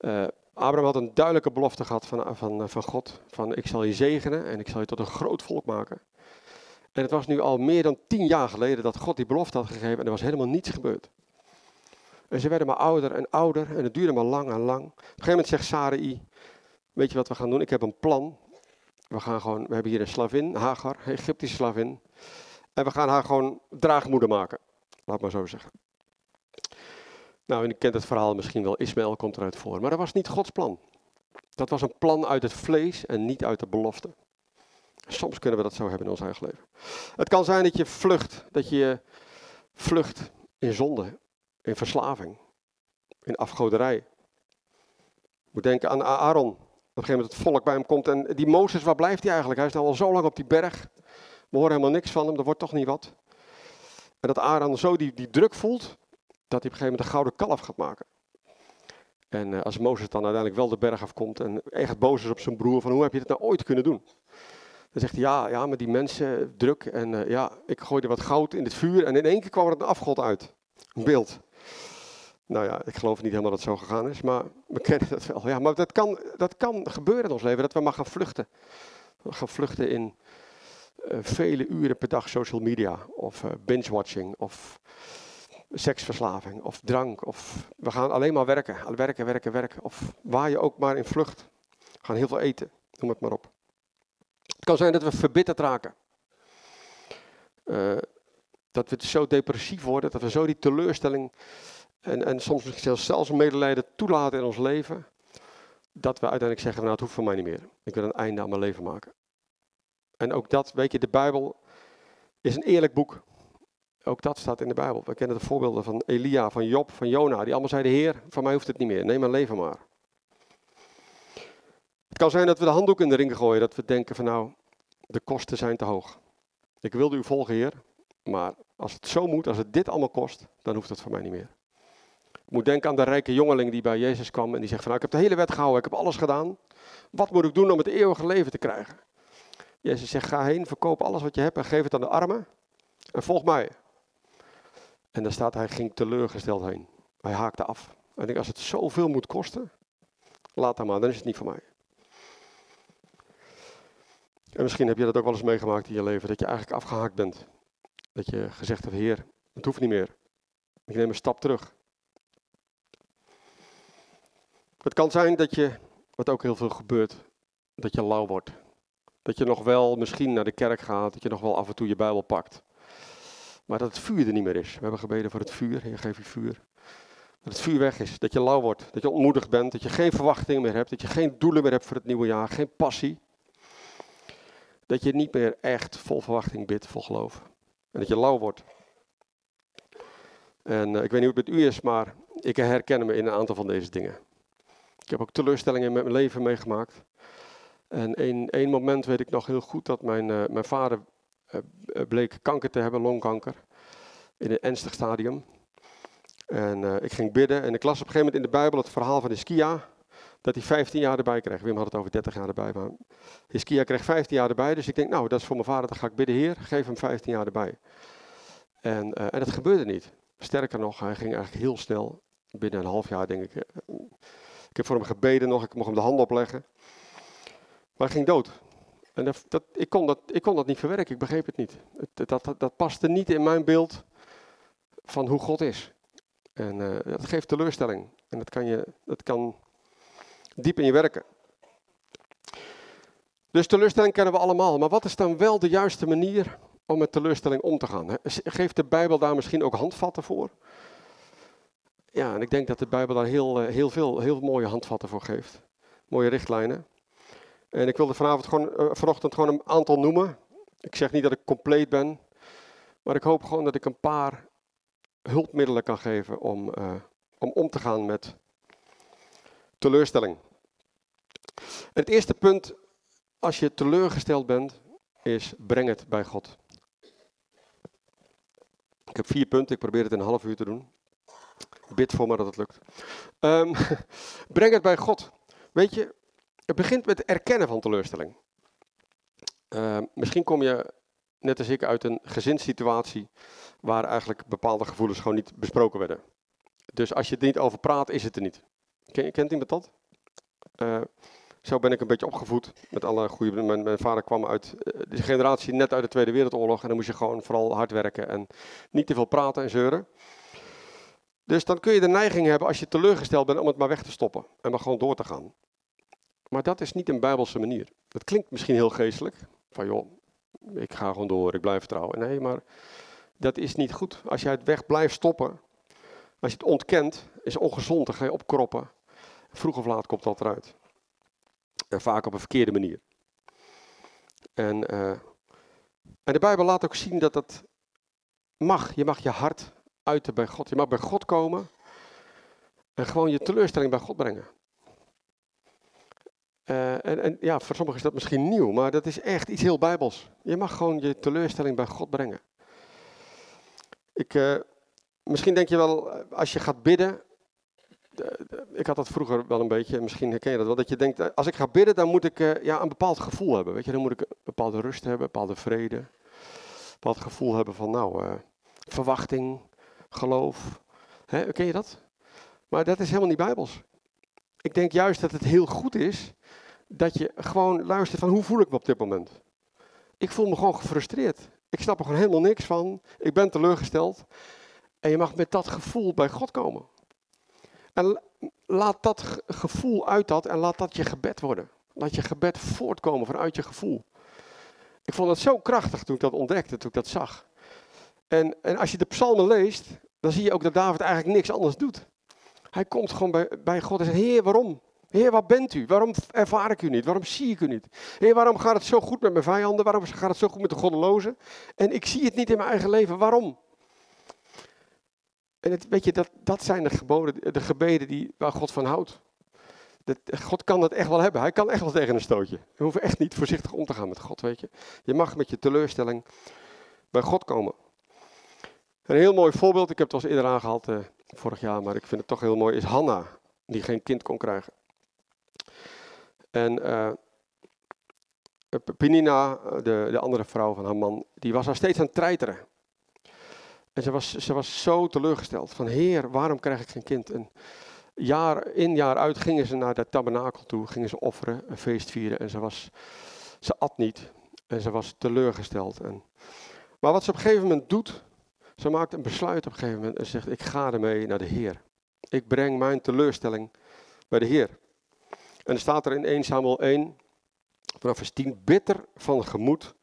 Uh, Abraham had een duidelijke belofte gehad van, van, van God. Van ik zal je zegenen en ik zal je tot een groot volk maken. En het was nu al meer dan tien jaar geleden dat God die belofte had gegeven en er was helemaal niets gebeurd. En ze werden maar ouder en ouder en het duurde maar lang en lang. Op een gegeven moment zegt Sarai, weet je wat we gaan doen? Ik heb een plan. We, gaan gewoon, we hebben hier een slavin, Hagar, een Egyptische slavin. En we gaan haar gewoon draagmoeder maken. Laat maar zo zeggen. Nou, je kent het verhaal misschien wel, Ismaël komt eruit voor. Maar dat was niet Gods plan. Dat was een plan uit het vlees en niet uit de belofte. Soms kunnen we dat zo hebben in ons eigen leven. Het kan zijn dat je vlucht, dat je vlucht in zonde, in verslaving, in afgoderij. Moet denken aan Aaron. Op een gegeven moment het volk bij hem komt en die Mozes, waar blijft hij eigenlijk? Hij is nou al zo lang op die berg. We horen helemaal niks van hem, er wordt toch niet wat. En dat Aaron zo die, die druk voelt, dat hij op een gegeven moment een gouden kalf gaat maken. En uh, als Mozes dan uiteindelijk wel de berg afkomt en echt boos is op zijn broer, van hoe heb je dit nou ooit kunnen doen? Dan zegt hij, ja, ja, maar die mensen, druk. En uh, ja, ik gooide wat goud in het vuur en in één keer kwam er een afgod uit. Een beeld. Nou ja, ik geloof niet helemaal dat het zo gegaan is, maar we kennen dat wel. Ja, maar dat kan, dat kan gebeuren in ons leven, dat we maar gaan vluchten. We gaan vluchten in uh, vele uren per dag social media, of binge-watching, of seksverslaving, of drank. Of we gaan alleen maar werken, werken, werken, werken. Of waar je ook maar in vlucht. We gaan heel veel eten, noem het maar op. Het kan zijn dat we verbitterd raken. Uh, dat we zo depressief worden, dat we zo die teleurstelling en, en soms zelfs medelijden toelaten in ons leven, dat we uiteindelijk zeggen, nou het hoeft voor mij niet meer. Ik wil een einde aan mijn leven maken. En ook dat, weet je, de Bijbel is een eerlijk boek. Ook dat staat in de Bijbel. We kennen de voorbeelden van Elia, van Job, van Jona, die allemaal zeiden, Heer, van mij hoeft het niet meer, neem mijn leven maar. Het kan zijn dat we de handdoek in de ring gooien, dat we denken van nou, de kosten zijn te hoog. Ik wilde u volgen, Heer, maar als het zo moet, als het dit allemaal kost, dan hoeft het voor mij niet meer. Ik moet denken aan de rijke jongeling die bij Jezus kwam en die zegt van nou, ik heb de hele wet gehouden, ik heb alles gedaan. Wat moet ik doen om het eeuwige leven te krijgen? Jezus zegt, ga heen, verkoop alles wat je hebt en geef het aan de armen en volg mij. En dan staat hij ging teleurgesteld heen. Hij haakte af. En ik als het zoveel moet kosten, laat dan maar, dan is het niet voor mij. En misschien heb je dat ook wel eens meegemaakt in je leven, dat je eigenlijk afgehaakt bent. Dat je gezegd hebt, Heer, het hoeft niet meer. Ik neem een stap terug. Het kan zijn dat je, wat ook heel veel gebeurt, dat je lauw wordt. Dat je nog wel misschien naar de kerk gaat, dat je nog wel af en toe je Bijbel pakt. Maar dat het vuur er niet meer is. We hebben gebeden voor het vuur, Heer geef je vuur. Dat het vuur weg is, dat je lauw wordt, dat je ontmoedigd bent, dat je geen verwachtingen meer hebt, dat je geen doelen meer hebt voor het nieuwe jaar, geen passie. Dat je niet meer echt vol verwachting bidt, vol geloof. En dat je lauw wordt. En uh, ik weet niet hoe het met u is, maar ik herken me in een aantal van deze dingen. Ik heb ook teleurstellingen met mijn leven meegemaakt. En één, moment weet ik nog heel goed dat mijn, uh, mijn vader bleek kanker te hebben, longkanker. In een ernstig stadium. En ik ging bidden en ik las op een gegeven moment in de Bijbel het verhaal van Iskia dat hij 15 jaar erbij kreeg. Wim had het over 30 jaar erbij. Maar Hiskia kreeg 15 jaar erbij. Dus ik denk, nou, dat is voor mijn vader. Dan ga ik bidden, Heer, geef hem 15 jaar erbij. En, en dat gebeurde niet. Sterker nog, hij ging eigenlijk heel snel. Binnen een half jaar, denk ik. Ik heb voor hem gebeden nog. Ik mocht hem de hand opleggen. Maar hij ging dood. En dat, ik, kon dat, ik kon dat niet verwerken, ik begreep het niet. Het, dat, dat, paste niet in mijn beeld van hoe God is. En uh, dat geeft teleurstelling. En dat kan, je, dat kan diep in je werken. Dus teleurstelling kennen we allemaal. Maar wat is dan wel de juiste manier om met teleurstelling om te gaan? Geeft de Bijbel daar misschien ook handvatten voor? Ja, en ik denk dat de Bijbel daar heel, eh, heel veel heel mooie handvatten voor geeft. Mooie richtlijnen. En ik wilde vanavond gewoon, uh, vanochtend gewoon een aantal noemen. Ik zeg niet dat ik compleet ben, maar ik hoop gewoon dat ik een paar hulpmiddelen kan geven om, uh, om om te gaan met teleurstelling. Het eerste punt, als je teleurgesteld bent, is breng het bij God. Ik heb vier punten, ik probeer het in een half uur te doen. Bid voor me dat het lukt. Um, breng het bij God. Weet je, het begint met het erkennen van teleurstelling. Uh, misschien kom je, net als ik, uit een gezinssituatie waar eigenlijk bepaalde gevoelens gewoon niet besproken werden. Dus als je er niet over praat, is het er niet. Ken, kent iemand dat? Uh, zo ben ik een beetje opgevoed met alle goede. Mijn, mijn vader kwam uit uh, de generatie net uit de Tweede Wereldoorlog en dan moest je gewoon vooral hard werken en niet te veel praten en zeuren. Dus dan kun je de neiging hebben als je teleurgesteld bent om het maar weg te stoppen en maar gewoon door te gaan. Maar dat is niet een bijbelse manier. Dat klinkt misschien heel geestelijk. Van joh, ik ga gewoon door, ik blijf vertrouwen. Nee, maar dat is niet goed. Als jij het weg blijft stoppen, als je het ontkent, is ongezond, dan ga je opkroppen. Vroeg of laat komt dat eruit. En vaak op een verkeerde manier. En, uh, en de Bijbel laat ook zien dat dat mag. Je mag je hart uiten bij God. Je mag bij God komen en gewoon je teleurstelling bij God brengen. Uh, en, en, ja, voor sommigen is dat misschien nieuw, maar dat is echt iets heel bijbels. Je mag gewoon je teleurstelling bij God brengen. Ik, uh, misschien denk je wel, als je gaat bidden, ik had dat vroeger wel een beetje, misschien herken je dat wel, dat je denkt, als ik ga bidden, dan moet ik ja, een bepaald gevoel hebben. Weet je? Dan moet ik een bepaalde rust hebben, een bepaalde vrede, een bepaald gevoel hebben van, nou, verwachting, geloof. Hè, ken je dat? Maar dat is helemaal niet bijbels. Ik denk juist dat het heel goed is dat je gewoon luistert van hoe voel ik me op dit moment. Ik voel me gewoon gefrustreerd. Ik snap er gewoon helemaal niks van. Ik ben teleurgesteld. En je mag met dat gevoel bij God komen. En laat dat gevoel uit dat en laat dat je gebed worden. Laat je gebed voortkomen vanuit je gevoel. Ik vond het zo krachtig toen ik dat ontdekte, toen ik dat zag. En, en als je de psalmen leest, dan zie je ook dat David eigenlijk niks anders doet. Hij komt gewoon bij, bij God en zegt, Heer, waarom? Heer, waar bent u? Waarom ervaar ik u niet? Waarom zie ik u niet? Heer, waarom gaat het zo goed met mijn vijanden? Waarom gaat het zo goed met de goddelozen? En ik zie het niet in mijn eigen leven. Waarom? En het, weet je, dat, dat zijn de, geboden, de gebeden die, waar God van houdt. Dat, God kan dat echt wel hebben. Hij kan echt wel tegen een stootje. We hoeven echt niet voorzichtig om te gaan met God, weet je. Je mag met je teleurstelling bij God komen. Een heel mooi voorbeeld, ik heb het al eerder aangehaald uh, vorig jaar, maar ik vind het toch heel mooi, is Hanna, die geen kind kon krijgen. En uh, Penina, de, de andere vrouw van haar man, die was haar steeds aan het treiteren. En ze was, ze was zo teleurgesteld van, heer, waarom krijg ik geen kind? En jaar in, jaar uit gingen ze naar de tabernakel toe, gingen ze offeren, een feest vieren. En ze, was, ze at niet en ze was teleurgesteld. En, maar wat ze op een gegeven moment doet, ze maakt een besluit op een gegeven moment en zegt, ik ga ermee naar de Heer. Ik breng mijn teleurstelling bij de Heer. En er staat er in 1 Samuel 1, vanaf vers 10, bitter van gemoed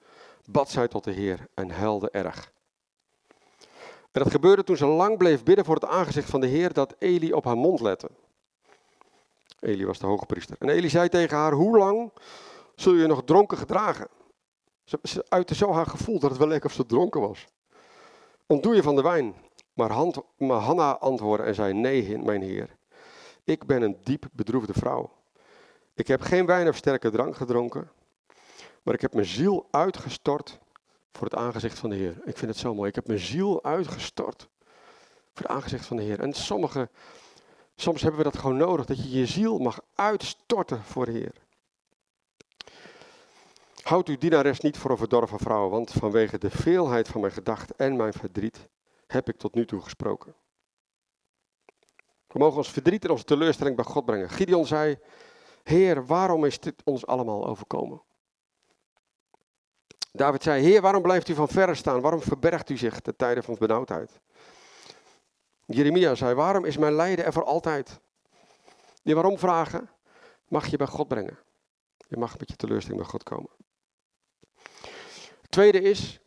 bad zij tot de Heer en huilde erg. En dat gebeurde toen ze lang bleef bidden voor het aangezicht van de Heer, dat Eli op haar mond lette. Eli was de hoge priester. En Eli zei tegen haar, hoe lang zul je nog dronken gedragen? Ze, ze uitte zo haar gevoel dat het wel leek of ze dronken was. Ontdoe je van de wijn? Maar, hand, maar Hanna antwoordde en zei, nee, mijn heer. Ik ben een diep bedroefde vrouw. Ik heb geen wijn of sterke drank gedronken, maar ik heb mijn ziel uitgestort voor het aangezicht van de Heer. Ik vind het zo mooi. Ik heb mijn ziel uitgestort voor het aangezicht van de Heer. En sommige, soms hebben we dat gewoon nodig, dat je je ziel mag uitstorten voor de Heer. Houd uw dienares niet voor een verdorven vrouw, want vanwege de veelheid van mijn gedachten en mijn verdriet heb ik tot nu toe gesproken. We mogen ons verdriet en onze teleurstelling bij God brengen. Gideon zei, Heer, waarom is dit ons allemaal overkomen? David zei, Heer, waarom blijft u van verre staan? Waarom verbergt u zich de tijden van benauwdheid? Jeremia zei, waarom is mijn lijden er voor altijd? Die waarom vragen, mag je bij God brengen. Je mag met je teleurstelling bij God komen. Tweede is,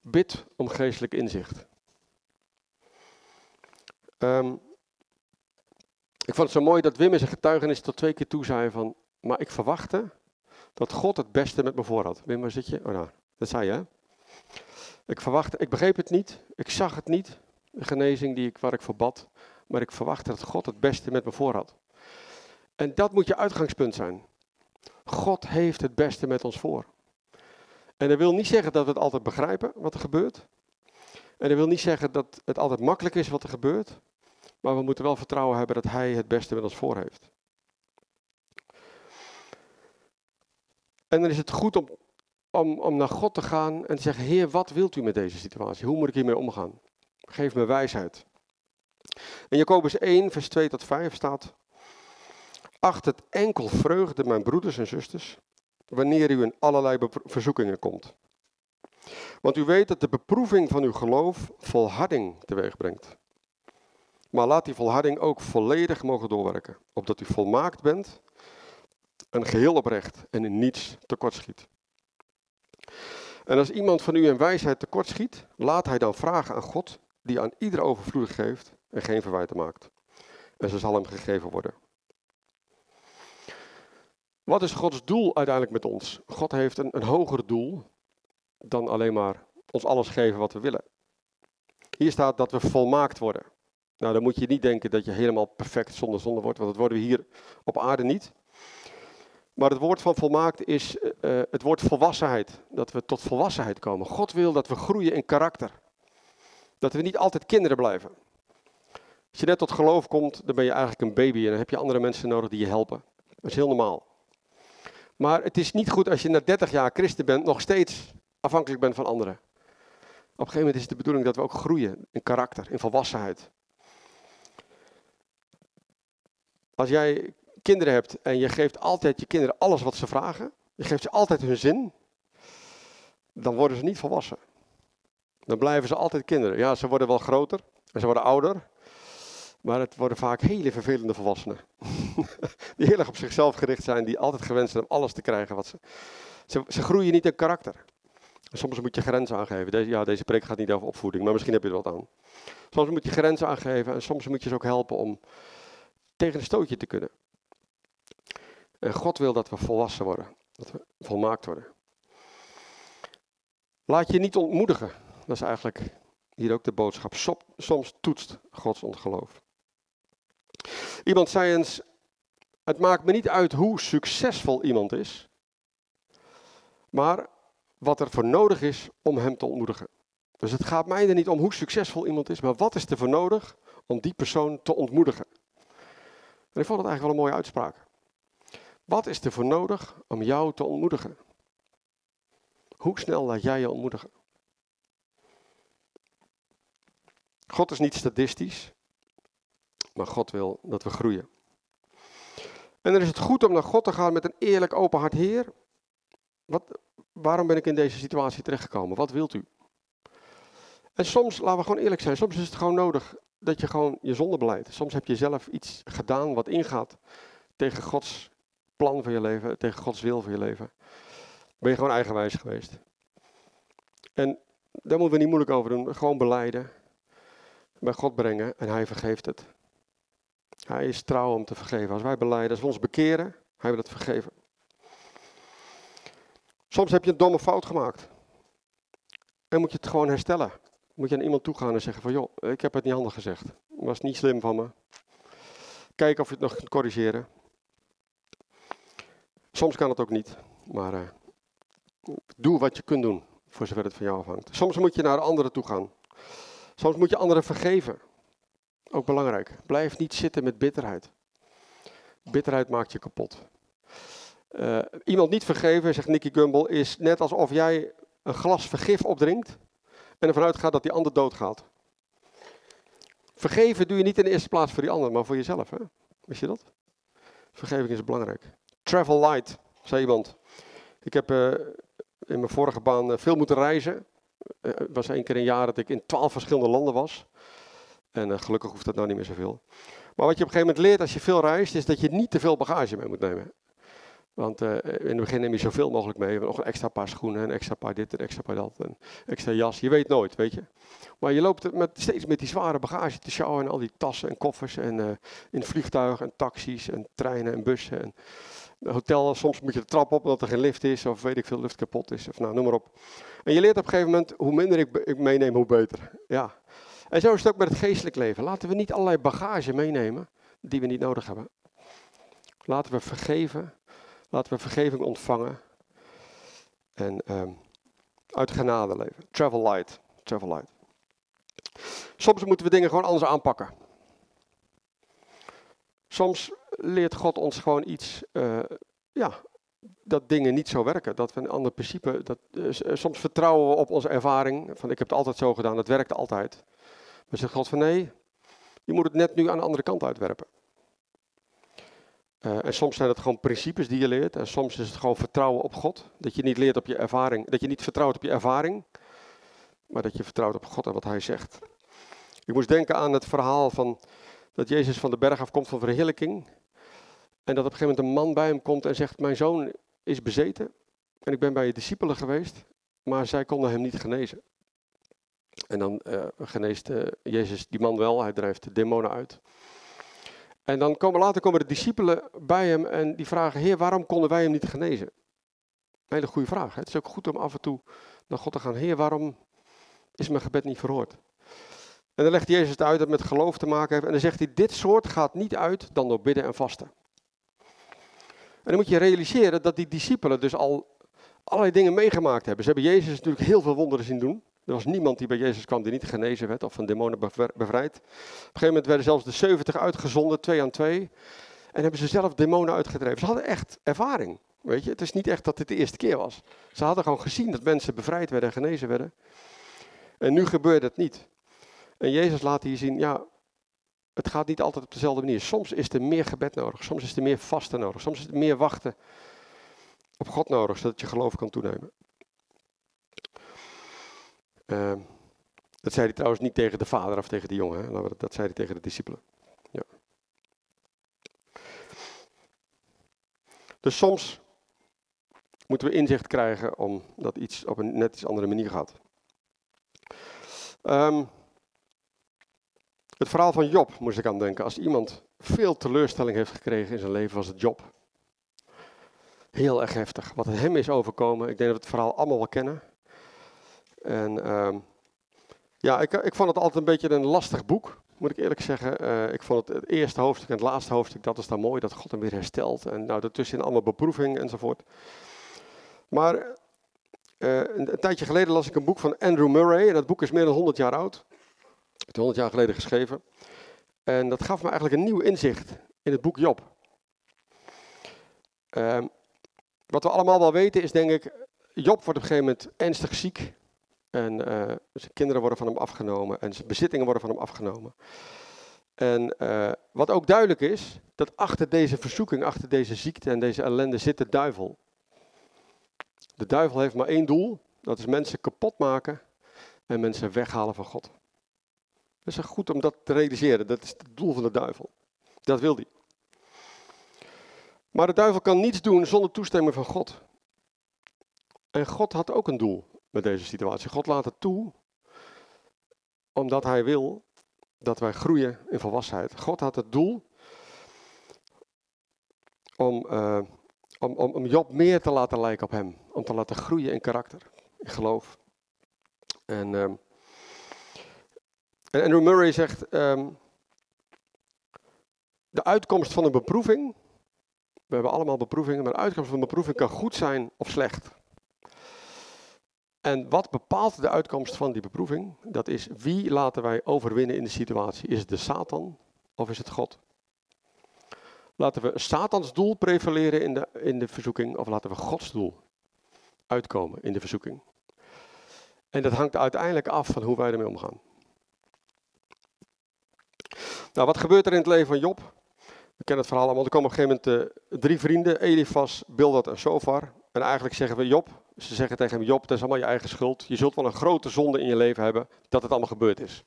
bid om geestelijk inzicht. Ehm, ik vond het zo mooi dat Wim in zijn getuigenis tot twee keer toe zei van, maar ik verwachtte dat God het beste met me voor had. Wim, waar zit je? Oh nou, dat zei je hè? Ik verwachtte, ik begreep het niet, ik zag het niet, de genezing die ik, waar ik voor bad, maar ik verwachtte dat God het beste met me voor had. En dat moet je uitgangspunt zijn. God heeft het beste met ons voor. En dat wil niet zeggen dat we het altijd begrijpen wat er gebeurt. En dat wil niet zeggen dat het altijd makkelijk is wat er gebeurt. Maar we moeten wel vertrouwen hebben dat Hij het beste met ons voor heeft. En dan is het goed om, om, om naar God te gaan en te zeggen: Heer, wat wilt u met deze situatie? Hoe moet ik hiermee omgaan? Geef me wijsheid. In Jacobus 1, vers 2 tot 5 staat: Acht het enkel vreugde, mijn broeders en zusters, wanneer u in allerlei verzoekingen komt. Want u weet dat de beproeving van uw geloof volharding teweeg brengt. Maar laat die volharding ook volledig mogen doorwerken, opdat u volmaakt bent en geheel oprecht en in niets tekortschiet. En als iemand van u in wijsheid tekortschiet, laat hij dan vragen aan God, die aan ieder overvloedig geeft en geen verwijten maakt. En ze zal hem gegeven worden. Wat is Gods doel uiteindelijk met ons? God heeft een, een hoger doel dan alleen maar ons alles geven wat we willen. Hier staat dat we volmaakt worden. Nou, dan moet je niet denken dat je helemaal perfect zonder zonde wordt, want dat worden we hier op aarde niet. Maar het woord van volmaakt is uh, het woord volwassenheid. Dat we tot volwassenheid komen. God wil dat we groeien in karakter. Dat we niet altijd kinderen blijven. Als je net tot geloof komt, dan ben je eigenlijk een baby en dan heb je andere mensen nodig die je helpen. Dat is heel normaal. Maar het is niet goed als je na 30 jaar christen bent, nog steeds afhankelijk bent van anderen. Op een gegeven moment is het de bedoeling dat we ook groeien in karakter, in volwassenheid. Als jij kinderen hebt en je geeft altijd je kinderen alles wat ze vragen, je geeft ze altijd hun zin, dan worden ze niet volwassen. Dan blijven ze altijd kinderen. Ja, ze worden wel groter en ze worden ouder, maar het worden vaak hele vervelende volwassenen. die heel erg op zichzelf gericht zijn, die altijd gewend zijn om alles te krijgen wat ze. Ze, ze groeien niet in karakter. Soms moet je grenzen aangeven. Ja, deze preek gaat niet over opvoeding, maar misschien heb je er wat aan. Soms moet je grenzen aangeven en soms moet je ze ook helpen om tegen een stootje te kunnen. En God wil dat we volwassen worden, dat we volmaakt worden. Laat je niet ontmoedigen. Dat is eigenlijk hier ook de boodschap. Soms toetst Gods ongeloof. Iemand zei eens, het maakt me niet uit hoe succesvol iemand is, maar wat er voor nodig is om hem te ontmoedigen. Dus het gaat mij er niet om hoe succesvol iemand is, maar wat is er voor nodig om die persoon te ontmoedigen. En ik vond het eigenlijk wel een mooie uitspraak. Wat is er voor nodig om jou te ontmoedigen? Hoe snel laat jij je ontmoedigen? God is niet statistisch, maar God wil dat we groeien. En dan is het goed om naar God te gaan met een eerlijk open hart. Heer, wat, waarom ben ik in deze situatie terechtgekomen? Wat wilt u? En soms, laten we gewoon eerlijk zijn, soms is het gewoon nodig dat je gewoon je zonde beleidt. Soms heb je zelf iets gedaan wat ingaat tegen Gods plan voor je leven, tegen Gods wil voor je leven. Ben je gewoon eigenwijs geweest. En daar moeten we niet moeilijk over doen. Gewoon beleiden. Bij God brengen en hij vergeeft het. Hij is trouw om te vergeven. Als wij beleiden, als we ons bekeren, hij wil het vergeven. Soms heb je een domme fout gemaakt. En moet je het gewoon herstellen. Moet je aan iemand toe gaan en zeggen van, joh, ik heb het niet handig gezegd. Was niet slim van me. Kijk of je het nog kunt corrigeren. Soms kan het ook niet, maar uh, doe wat je kunt doen, voor zover het van jou afhangt. Soms moet je naar anderen toe gaan. Soms moet je anderen vergeven. Ook belangrijk. Blijf niet zitten met bitterheid. Bitterheid maakt je kapot. Uh, iemand niet vergeven, zegt Nicky Gumbel, is net alsof jij een glas vergif opdrinkt en ervan uitgaat dat die ander doodgaat. Vergeven doe je niet in de eerste plaats voor die ander, maar voor jezelf. Hè? Je dat? Vergeving is belangrijk. Travel light, zei iemand. Ik heb uh, in mijn vorige baan veel moeten reizen. Het was één keer een jaar dat ik in twaalf verschillende landen was. En gelukkig hoeft dat nou niet meer zoveel. Maar wat je op een gegeven moment leert als je veel reist, is dat je niet te veel bagage mee moet nemen. Want uh, in het begin neem je zoveel mogelijk mee. Nog een extra paar schoenen, een extra paar dit, een extra paar dat, een extra jas. Je weet nooit, weet je. Maar je loopt met, steeds met die zware bagage te sjouwen en al die tassen en koffers. En uh, in vliegtuigen en taxis en treinen en bussen. En hotel, soms moet je de trap op omdat er geen lift is of weet ik veel, lift kapot is. Of nou, noem maar op. En je leert op een gegeven moment, hoe minder ik, ik meeneem, hoe beter. Ja. En zo is het ook met het geestelijk leven. Laten we niet allerlei bagage meenemen die we niet nodig hebben. Laten we vergeven Laten we vergeving ontvangen. En um, uit genade leven. Travel light. Travel light. Soms moeten we dingen gewoon anders aanpakken. Soms leert God ons gewoon iets, uh, ja, dat dingen niet zo werken. Dat we een ander principe, dat, uh, soms vertrouwen we op onze ervaring. Van ik heb het altijd zo gedaan, dat werkt altijd. Maar zegt God van nee, je moet het net nu aan de andere kant uitwerpen. Uh, en soms zijn het gewoon principes die je leert. En soms is het gewoon vertrouwen op God. Dat je niet leert op je ervaring. Dat je niet vertrouwt op je ervaring. Maar dat je vertrouwt op God en wat Hij zegt. Ik moest denken aan het verhaal van dat Jezus van de berg afkomt van verheerlijking. En dat op een gegeven moment een man bij hem komt en zegt: Mijn zoon is bezeten. En ik ben bij je discipelen geweest. Maar zij konden hem niet genezen. En dan uh, geneest uh, Jezus die man wel. Hij drijft de demonen uit. En dan komen, later komen de discipelen bij hem en die vragen, Heer, waarom konden wij hem niet genezen? Een hele goede vraag. Hè? Het is ook goed om af en toe naar God te gaan. Heer, waarom is mijn gebed niet verhoord? En dan legt Jezus het uit dat het met geloof te maken heeft. En dan zegt hij, dit soort gaat niet uit dan door bidden en vasten. En dan moet je realiseren dat die discipelen dus al allerlei dingen meegemaakt hebben. Ze hebben Jezus natuurlijk heel veel wonderen zien doen. Er was niemand die bij Jezus kwam die niet genezen werd of van demonen bevrijd. Op een gegeven moment werden zelfs de 70 uitgezonden, twee aan twee. En hebben ze zelf demonen uitgedreven. Ze hadden echt ervaring. Weet je, het is niet echt dat dit de eerste keer was. Ze hadden gewoon gezien dat mensen bevrijd werden en genezen werden. En nu gebeurt het niet. En Jezus laat hier zien, ja, het gaat niet altijd op dezelfde manier. Soms is er meer gebed nodig, soms is er meer vasten nodig, soms is er meer wachten op God nodig, zodat je geloof kan toenemen. Uh, dat zei hij trouwens niet tegen de vader of tegen de jongen, hè? dat zei hij tegen de discipelen. Ja. Dus soms moeten we inzicht krijgen omdat iets op een net iets andere manier gaat. Um, het verhaal van Job moest ik aan denken. Als iemand veel teleurstelling heeft gekregen in zijn leven, was het Job. Heel erg heftig. Wat hem is overkomen, ik denk dat we het verhaal allemaal wel kennen. En uh, ja, ik, ik vond het altijd een beetje een lastig boek, moet ik eerlijk zeggen. Uh, ik vond het, het eerste hoofdstuk en het laatste hoofdstuk, dat is dan mooi, dat God hem weer herstelt. En nou, daartussenin allemaal beproevingen enzovoort. Maar uh, een, een, tijdje geleden las ik een boek van Andrew Murray. En dat boek is meer dan 100 jaar oud. Het is 100 jaar geleden geschreven. En dat gaf me eigenlijk een nieuw inzicht in het boek Job. Uh, wat we allemaal wel weten is denk ik, Job wordt op een gegeven moment ernstig ziek. En uh, zijn kinderen worden van hem afgenomen en zijn bezittingen worden van hem afgenomen. En uh, wat ook duidelijk is, dat achter deze verzoeking, achter deze ziekte en deze ellende zit de duivel. De duivel heeft maar één doel, dat is mensen kapot maken en mensen weghalen van God. Dat is goed om dat te realiseren, dat is het doel van de duivel. Dat wil hij. Maar de duivel kan niets doen zonder toestemming van God. En God had ook een doel met deze situatie. God laat het toe, omdat Hij wil dat wij groeien in volwassenheid. God had het doel om, uh, om, om, om Job meer te laten lijken op Hem. Om te laten groeien in karakter, in geloof. En, en Andrew Murray zegt, um, de uitkomst van een beproeving, we hebben allemaal beproevingen, maar de uitkomst van een beproeving kan goed zijn of slecht. En wat bepaalt de uitkomst van die beproeving? Dat is wie laten wij overwinnen in de situatie? Is het de Satan of is het God? Laten we Satans doel prevaleren in de, in de verzoeking of laten we Gods doel uitkomen in de verzoeking? En dat hangt uiteindelijk af van hoe wij ermee omgaan. Nou, wat gebeurt er in het leven van Job? We kennen het verhaal allemaal. Er komen op een gegeven moment uh, drie vrienden, Elifas, Bildad en Sofar. En eigenlijk zeggen we Job, ze zeggen tegen hem, Job, dat is allemaal je eigen schuld. Je zult wel een grote zonde in je leven hebben dat het allemaal gebeurd is.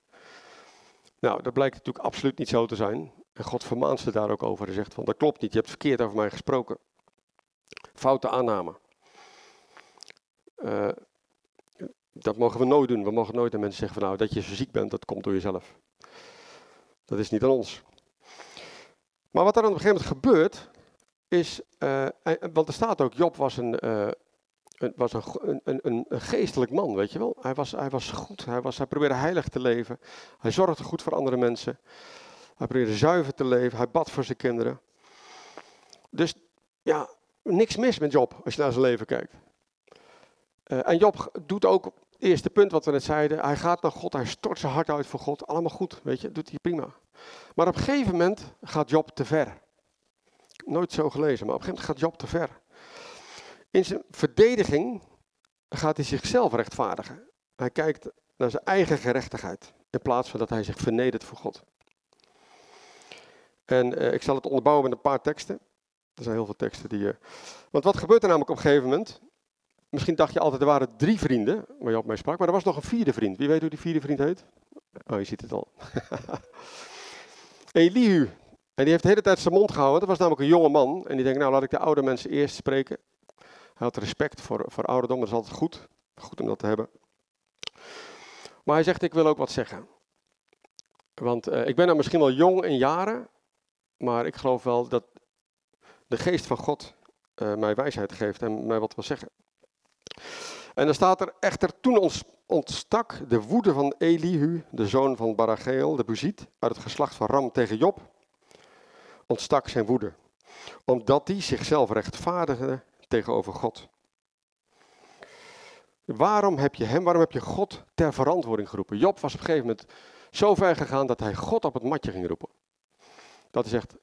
Nou, dat blijkt natuurlijk absoluut niet zo te zijn. En God vermaant ze daar ook over. Hij zegt van, dat klopt niet, je hebt verkeerd over mij gesproken. Foute aanname. Uh, dat mogen we nooit doen. We mogen nooit aan mensen zeggen van, nou, dat je zo ziek bent, dat komt door jezelf. Dat is niet aan ons. Maar wat er aan een gegeven moment gebeurt, is, uh, want er staat ook, Job was een, uh, was een, een, een, geestelijk man, weet je wel. Hij was, hij was goed, hij, was, hij probeerde heilig te leven. Hij zorgde goed voor andere mensen. Hij probeerde zuiver te leven, hij bad voor zijn kinderen. Dus ja, niks mis met Job als je naar zijn leven kijkt. Uh, en Job doet ook het eerste punt wat we net zeiden. Hij gaat naar God, hij stort zijn hart uit voor God. Allemaal goed, weet je, doet hij prima. Maar op een gegeven moment gaat Job te ver. Nooit zo gelezen, maar op een gegeven moment gaat Job te ver. In zijn verdediging gaat hij zichzelf rechtvaardigen. Hij kijkt naar zijn eigen gerechtigheid, in plaats van dat hij zich vernedert voor God. En uh, ik zal het onderbouwen met een paar teksten. Er zijn heel veel teksten die. Uh... Want wat gebeurt er namelijk op een gegeven moment? Misschien dacht je altijd, er waren drie vrienden waar je op mee sprak, maar er was nog een vierde vriend. Wie weet hoe die vierde vriend heet? Oh, je ziet het al. Elihu. En die heeft de hele tijd zijn mond gehouden. Dat was namelijk een jonge man. En die denkt, nou laat ik de oude mensen eerst spreken. Hij had respect voor, voor ouderdom, dat is altijd goed. Goed om dat te hebben. Maar hij zegt, ik wil ook wat zeggen. Want uh, ik ben nou misschien wel jong in jaren, maar ik geloof wel dat de geest van God uh, mij wijsheid geeft en mij wat wil zeggen. En dan staat er echter, toen ontstak de woede van Elihu, de zoon van Baracheel, de Buziet, uit het geslacht van Ram tegen Job, ontstak zijn woede. Omdat hij zichzelf rechtvaardigde tegenover God. Waarom heb je hem, waarom heb je God ter verantwoording geroepen? Job was op een gegeven moment zo ver gegaan dat hij God op het matje ging roepen. Dat hij zegt,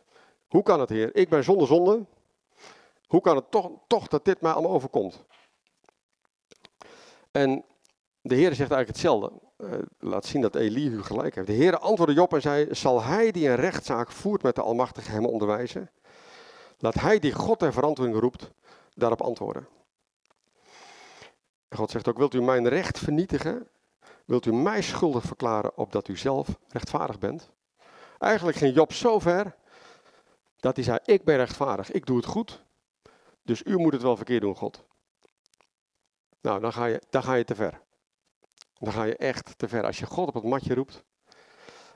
hoe kan het Heer, ik ben zonder zonde, hoe kan het toch, toch dat dit mij allemaal overkomt? En de Heer zegt eigenlijk hetzelfde. Uh, laat zien dat Elihu gelijk heeft. De Heer antwoordde Job en zei, zal hij die een rechtszaak voert met de Almachtige hem onderwijzen? Laat hij die God ter verantwoording roept, daarop antwoorden. God zegt ook, wilt u mijn recht vernietigen? Wilt u mij schuldig verklaren opdat u zelf rechtvaardig bent? Eigenlijk ging Job zo ver dat hij zei, ik ben rechtvaardig, ik doe het goed, dus u moet het wel verkeerd doen, God. Nou, dan ga je, dan ga je te ver. Dan ga je echt te ver. Als je God op het matje roept.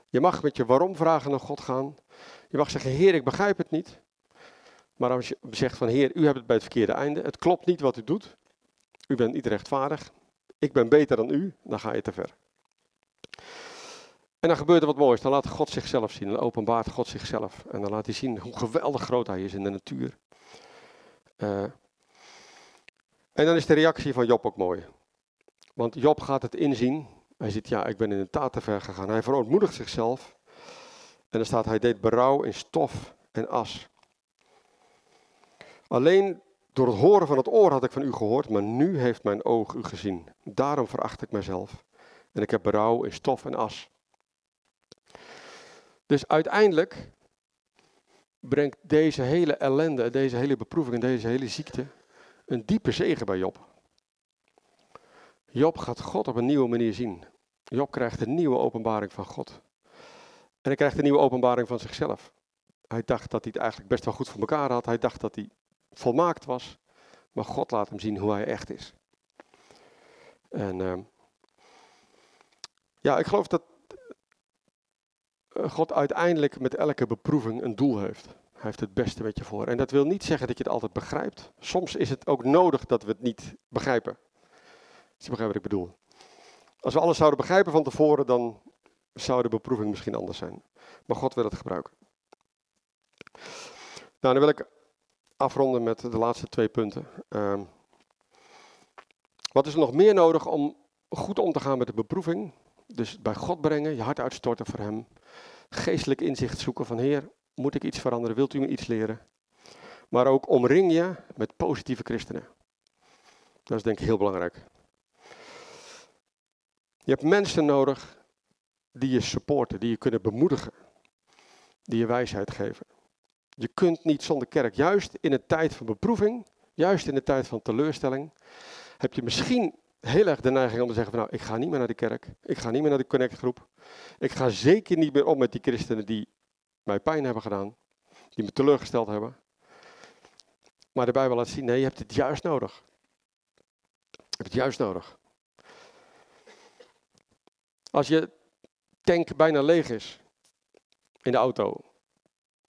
Je mag met je waarom vragen naar God gaan. Je mag zeggen, Heer, ik begrijp het niet. Maar als je zegt van, Heer, u hebt het bij het verkeerde einde. Het klopt niet wat u doet. U bent niet rechtvaardig. Ik ben beter dan u. Dan ga je te ver. En dan gebeurt er wat moois. Dan laat God zichzelf zien. Dan openbaart God zichzelf. En dan laat hij zien hoe geweldig groot hij is in de natuur. Uh, en dan is de reactie van Job ook mooi. Want Job gaat het inzien. Hij ziet, ja, ik ben in taat te ver gegaan. Hij verontmoedigt zichzelf. En dan staat, hij deed berouw in stof en as. Alleen door het horen van het oor had ik van u gehoord, maar nu heeft mijn oog u gezien. Daarom veracht ik mezelf. En ik heb berouw in stof en as. Dus uiteindelijk brengt deze hele ellende, deze hele beproeving en deze hele ziekte een diepe zegen bij Job. Job gaat God op een nieuwe manier zien. Job krijgt een nieuwe openbaring van God. En hij krijgt een nieuwe openbaring van zichzelf. Hij dacht dat hij het eigenlijk best wel goed voor elkaar had. Hij dacht dat hij volmaakt was. Maar God laat hem zien hoe hij echt is. En uh, ja, ik geloof dat God uiteindelijk met elke beproeving een doel heeft. Hij heeft het beste met je voor. En dat wil niet zeggen dat je het altijd begrijpt. Soms is het ook nodig dat we het niet begrijpen. Als je begrijpt wat ik bedoel. Als we alles zouden begrijpen van tevoren, dan zou de beproeving misschien anders zijn. Maar God wil het gebruiken. Nou, dan wil ik afronden met de laatste twee punten. Uh, wat is er nog meer nodig om goed om te gaan met de beproeving? Dus bij God brengen, je hart uitstorten voor Hem. Geestelijk inzicht zoeken van Heer, moet ik iets veranderen? Wilt u me iets leren? Maar ook omring je met positieve christenen. Dat is denk ik heel belangrijk. Je hebt mensen nodig die je supporten, die je kunnen bemoedigen, die je wijsheid geven. Je kunt niet zonder kerk, juist in een tijd van beproeving, Juist in de tijd van teleurstelling heb je misschien heel erg de neiging om te zeggen van nou, ik ga niet meer naar de kerk. Ik ga niet meer naar de connectgroep. Ik ga zeker niet meer om met die christenen die mij pijn hebben gedaan. Die me teleurgesteld hebben. Maar de Bijbel laat zien, nee, je hebt het juist nodig. Je hebt het juist nodig. Als je tank bijna leeg is in de auto,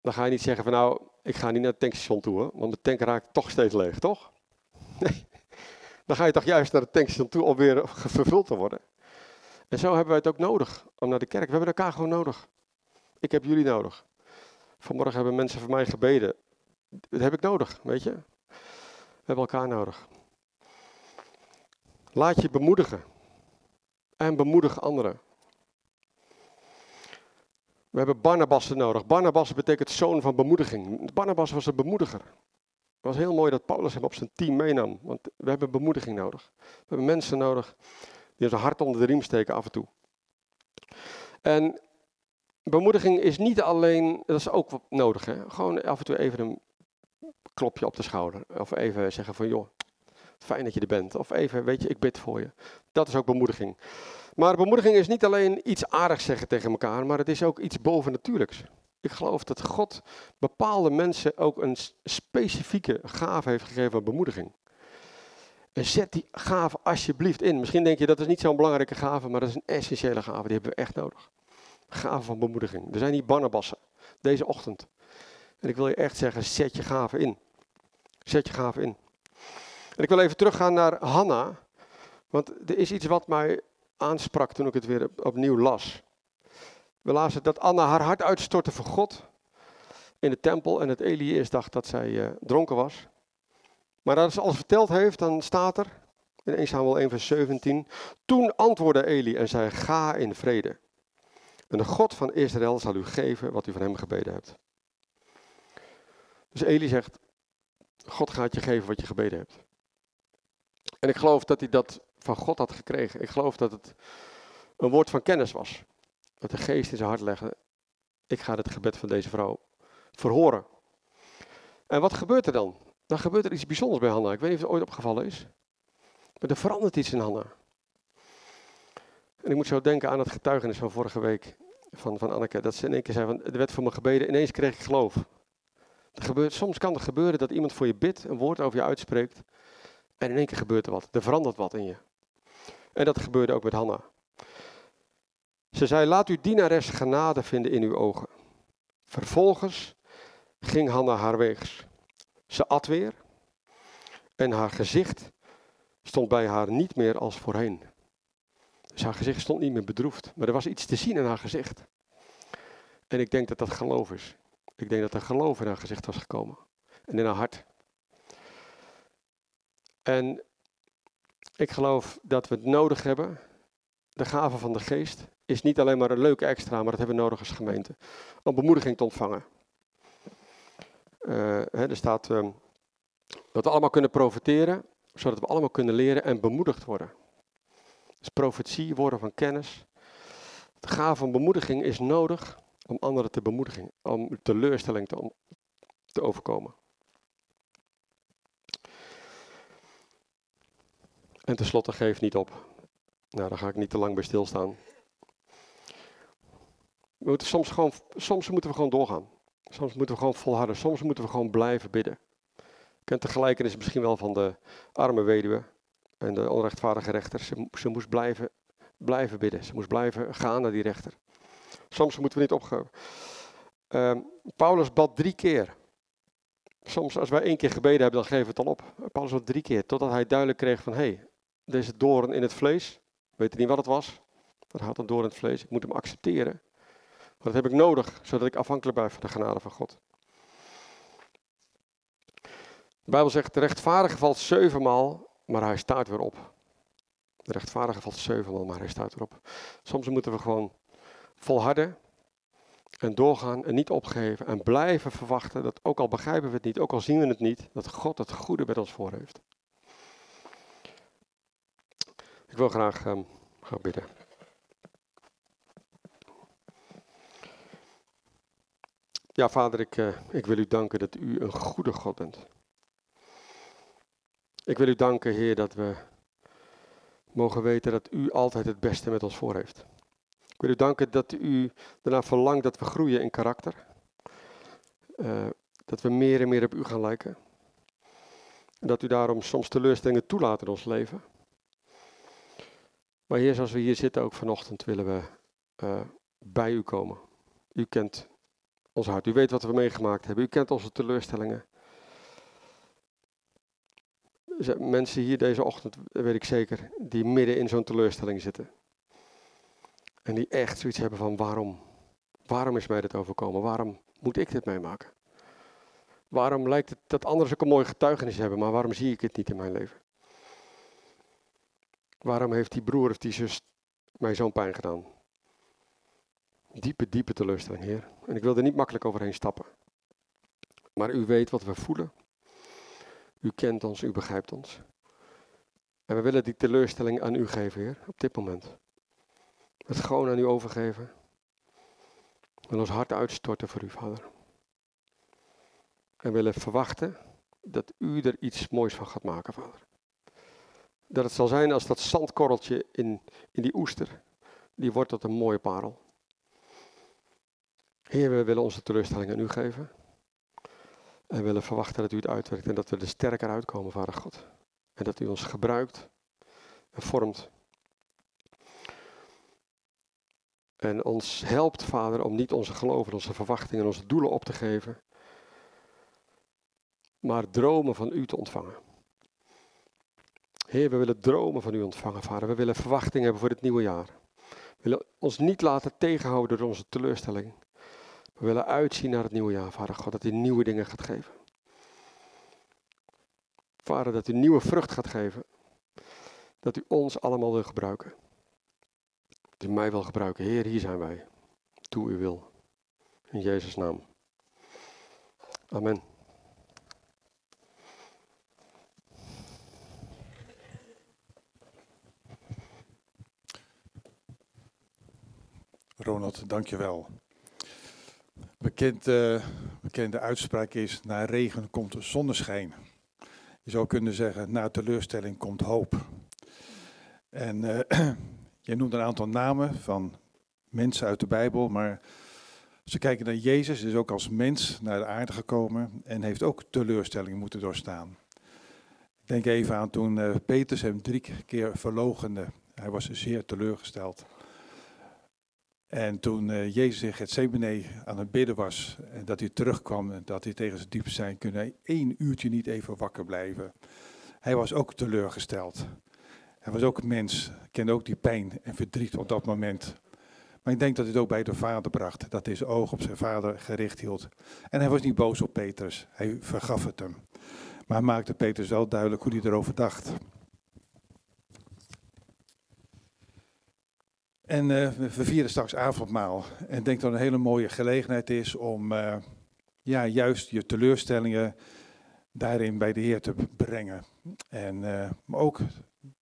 dan ga je niet zeggen van nou, ik ga niet naar het tankstation toe, want de tank raakt toch steeds leeg, toch? Nee. Dan ga je toch juist naar het tankstation toe om weer vervuld te worden. En zo hebben wij het ook nodig om naar de kerk. We hebben elkaar gewoon nodig. Ik heb jullie nodig. Vanmorgen hebben mensen voor mij gebeden. Dat heb ik nodig, weet je. We hebben elkaar nodig. Laat je bemoedigen. En bemoedig anderen. We hebben Barnabas nodig. Barnabas betekent zoon van bemoediging. Barnabas was een bemoediger. Het was heel mooi dat Paulus hem op zijn team meenam. Want we hebben bemoediging nodig. We hebben mensen nodig die ons hart onder de riem steken af en toe. En bemoediging is niet alleen, dat is ook nodig. Hè? Gewoon af en toe even een klopje op de schouder. Of even zeggen van joh, fijn dat je er bent. Of even, weet je, ik bid voor je. Dat is ook bemoediging. Maar bemoediging is niet alleen iets aardigs zeggen tegen elkaar, maar het is ook iets bovennatuurlijks. Ik geloof dat God bepaalde mensen ook een specifieke gave heeft gegeven van bemoediging. En zet die gave alsjeblieft in. Misschien denk je dat is niet zo'n belangrijke gave, maar dat is een essentiële gave. Die hebben we echt nodig. Gave van bemoediging. Er zijn niet bannerbassen deze ochtend. En ik wil je echt zeggen, zet je gave in. Zet je gave in. En ik wil even teruggaan naar Hanna. Want er is iets wat mij aansprak toen ik het weer opnieuw las. We lazen dat Anna haar hart uitstortte voor God in de tempel en het Eli eerst dacht dat zij uh, dronken was. Maar als ze alles verteld heeft, dan staat er in 1 Samuel 1 vers 17, toen antwoordde Eli en zei, ga in vrede. En de God van Israël zal u geven wat u van hem gebeden hebt. Dus Eli zegt, God gaat je geven wat je gebeden hebt. En ik geloof dat hij dat van God had gekregen. Ik geloof dat het een woord van kennis was. Dat de geest in zijn hart legde. Ik ga het gebed van deze vrouw verhoren. En wat gebeurt er dan? Dan gebeurt er iets bijzonders bij Hanna. Ik weet niet of het ooit opgevallen is. Maar er verandert iets in Hanna. En ik moet zo denken aan het getuigenis van vorige week van, van Anneke. Dat ze in één keer zei van, er werd voor me gebeden, ineens kreeg ik geloof. Gebeurt, soms kan er gebeuren dat iemand voor je bidt, een woord over je uitspreekt. En in één keer gebeurt er wat. Er verandert wat in je. En dat gebeurde ook met Hanna. Ze zei, laat uw dienares genade vinden in uw ogen. Vervolgens ging Hanna haar weegs. Ze at weer en haar gezicht stond bij haar niet meer als voorheen. Dus haar gezicht stond niet meer bedroefd, maar er was iets te zien in haar gezicht. En ik denk dat dat geloof is. Ik denk dat er geloof in haar gezicht was gekomen en in haar hart. En ik geloof dat we het nodig hebben. De gave van de geest is niet alleen maar een leuke extra, maar dat hebben we nodig als gemeente. Om bemoediging te ontvangen. Uh, er staat um, dat we allemaal kunnen profiteren, zodat we allemaal kunnen leren en bemoedigd worden. Dus profetie, woorden van kennis. De gave van bemoediging is nodig om anderen te bemoedigen, om teleurstelling te, te overkomen. En tenslotte geef niet op. Nou, daar ga ik niet te lang bij stilstaan. We moeten soms, gewoon, soms moeten we gewoon doorgaan. Soms moeten we gewoon volharden. Soms moeten we gewoon blijven bidden. Kent de gelijkenis misschien wel van de arme weduwe en de onrechtvaardige rechter. Ze, moest blijven, blijven bidden. Ze moest blijven gaan naar die rechter. Soms moeten we niet opgeven. Uh, Paulus bad drie keer. Soms als wij één keer gebeden hebben, dan geven we het al op. Paulus bad drie keer, totdat hij duidelijk kreeg van, hé, hey, deze doorn in het vlees, weet niet wat het was, dat had een doorn in het vlees, ik moet hem accepteren. Maar dat heb ik nodig, zodat ik afhankelijk blijf van de genade van God. De Bijbel zegt, de rechtvaardige valt zevenmaal, maar hij staat weer op. De rechtvaardige valt zevenmaal, maar hij staat weer op. Soms moeten we gewoon volharden en doorgaan en niet opgeven en blijven verwachten dat ook al begrijpen we het niet, ook al zien we het niet, dat God het goede met ons voor heeft. Ik wil graag um, gaan bidden. Ja, vader, ik, uh, ik wil u danken dat u een goede God bent. Ik wil u danken, Heer, dat we mogen weten dat u altijd het beste met ons voor heeft. Ik wil u danken dat u daarna verlangt dat we groeien in karakter. Uh, dat we meer en meer op u gaan lijken. En dat u daarom soms teleurstellingen toelaat in ons leven. Maar Heer, zoals we hier zitten ook vanochtend, willen we uh, bij u komen. U kent ons hart. U weet wat we meegemaakt hebben. U kent onze teleurstellingen. Mensen hier deze ochtend, weet ik zeker, die midden in zo'n teleurstelling zitten. En die echt zoiets hebben van waarom? Waarom is mij dit overkomen? Waarom moet ik dit meemaken? Waarom lijkt het dat anderen ook een mooie getuigenis hebben, maar waarom zie ik het niet in mijn leven? Waarom heeft die broer of die zus mij zo'n pijn gedaan? Diepe, diepe teleurstelling, Heer. En ik wil er niet makkelijk overheen stappen. Maar u weet wat we voelen. U kent ons, u begrijpt ons. En we willen die teleurstelling aan u geven, Heer, op dit moment. Het gewoon aan u overgeven. En ons hart uitstorten voor u, Vader. En willen verwachten dat u er iets moois van gaat maken, Vader. Dat het zal zijn als dat zandkorreltje in, in die oester. Die wordt tot een mooie parel. Heer, we willen onze teleurstelling aan u geven. En willen verwachten dat u het uitwerkt en dat we er sterker uitkomen, Vader God. En dat u ons gebruikt en vormt. En ons helpt, Vader, om niet onze geloven, onze verwachtingen, onze doelen op te geven. Maar dromen van u te ontvangen. Heer, we willen dromen van u ontvangen, Vader. We willen verwachtingen hebben voor het nieuwe jaar. We willen ons niet laten tegenhouden door onze teleurstelling. We willen uitzien naar het nieuwe jaar, Vader God, dat u nieuwe dingen gaat geven. Vader, dat u nieuwe vrucht gaat geven. Dat u ons allemaal wil gebruiken. Dat u mij wil gebruiken. Heer, hier zijn wij. Doe uw wil. In Jezus' naam. Amen. Ronald, dankjewel. Bekend, uh, bekende uitspraak is, na regen komt zonneschijn. Je zou kunnen zeggen, na teleurstelling komt hoop. En uh, je noemt een aantal namen van mensen uit de Bijbel, maar ze kijken naar Jezus, is ook als mens naar de aarde gekomen en heeft ook teleurstelling moeten doorstaan. Denk even aan toen uh, Petrus hem drie keer verlogende. Hij was zeer teleurgesteld. En toen uh, Jezus in Gethsemane aan het bidden was en dat hij terugkwam en dat hij tegen zijn diep zijn kunnen één uurtje niet even wakker blijven. Hij was ook teleurgesteld. Hij was ook mens, kende ook die pijn en verdriet op dat moment. Maar ik denk dat hij het ook bij de vader bracht, dat hij zijn oog op zijn vader gericht hield. En hij was niet boos op Petrus, hij vergaf het hem. Maar hij maakte Petrus wel duidelijk hoe hij erover dacht. En uh, we vieren straks avondmaal. En ik denk dat het een hele mooie gelegenheid is om uh, ja, juist je teleurstellingen daarin bij de Heer te brengen. En uh, maar ook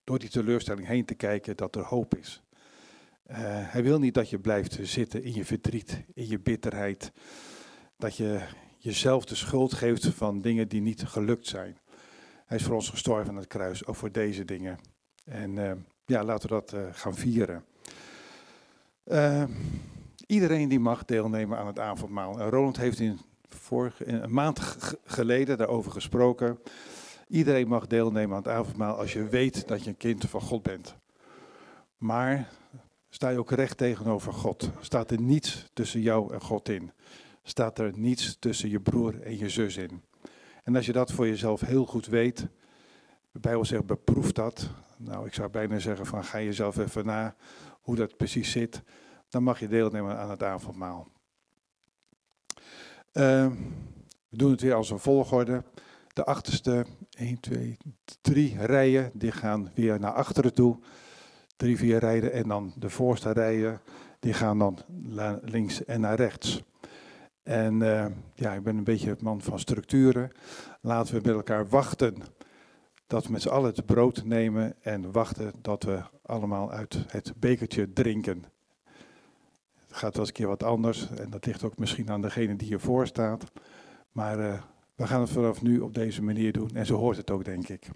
door die teleurstelling heen te kijken dat er hoop is. hij wil niet dat je blijft zitten in je verdriet, in je bitterheid. Dat je jezelf de schuld geeft van dingen die niet gelukt zijn. Hij is voor ons gestorven aan het kruis, ook voor deze dingen. En ja, laten we dat gaan vieren. Uh, iedereen die mag deelnemen aan het avondmaal. En Roland heeft in vorige, een maand geleden daarover gesproken. Iedereen mag deelnemen aan het avondmaal als je weet dat je een kind van God bent. Maar sta je ook recht tegenover God. Staat er niets tussen jou en God in. Staat er niets tussen je broer en je zus in. En als je dat voor jezelf heel goed weet, de Bijbel zegt beproef dat. Nou, ik zou bijna zeggen van ga jezelf even na hoe dat precies zit, dan mag je deelnemen aan het avondmaal. Uh, we doen het weer als een volgorde. De achterste 1, 2, 3 rijen, die gaan weer naar achteren toe. Drie, vier rijen en dan de voorste rijen, die gaan dan naar links en naar rechts. En uh, ja, ik ben een beetje het man van structuren. Laten we met elkaar wachten dat we met z'n allen het brood nemen en wachten dat we allemaal uit het bekertje drinken. Het gaat wel eens een keer wat anders en dat ligt ook misschien aan degene die hiervoor staat. Maar eh, we gaan het vanaf nu op deze manier doen en zo hoort het ook, denk ik.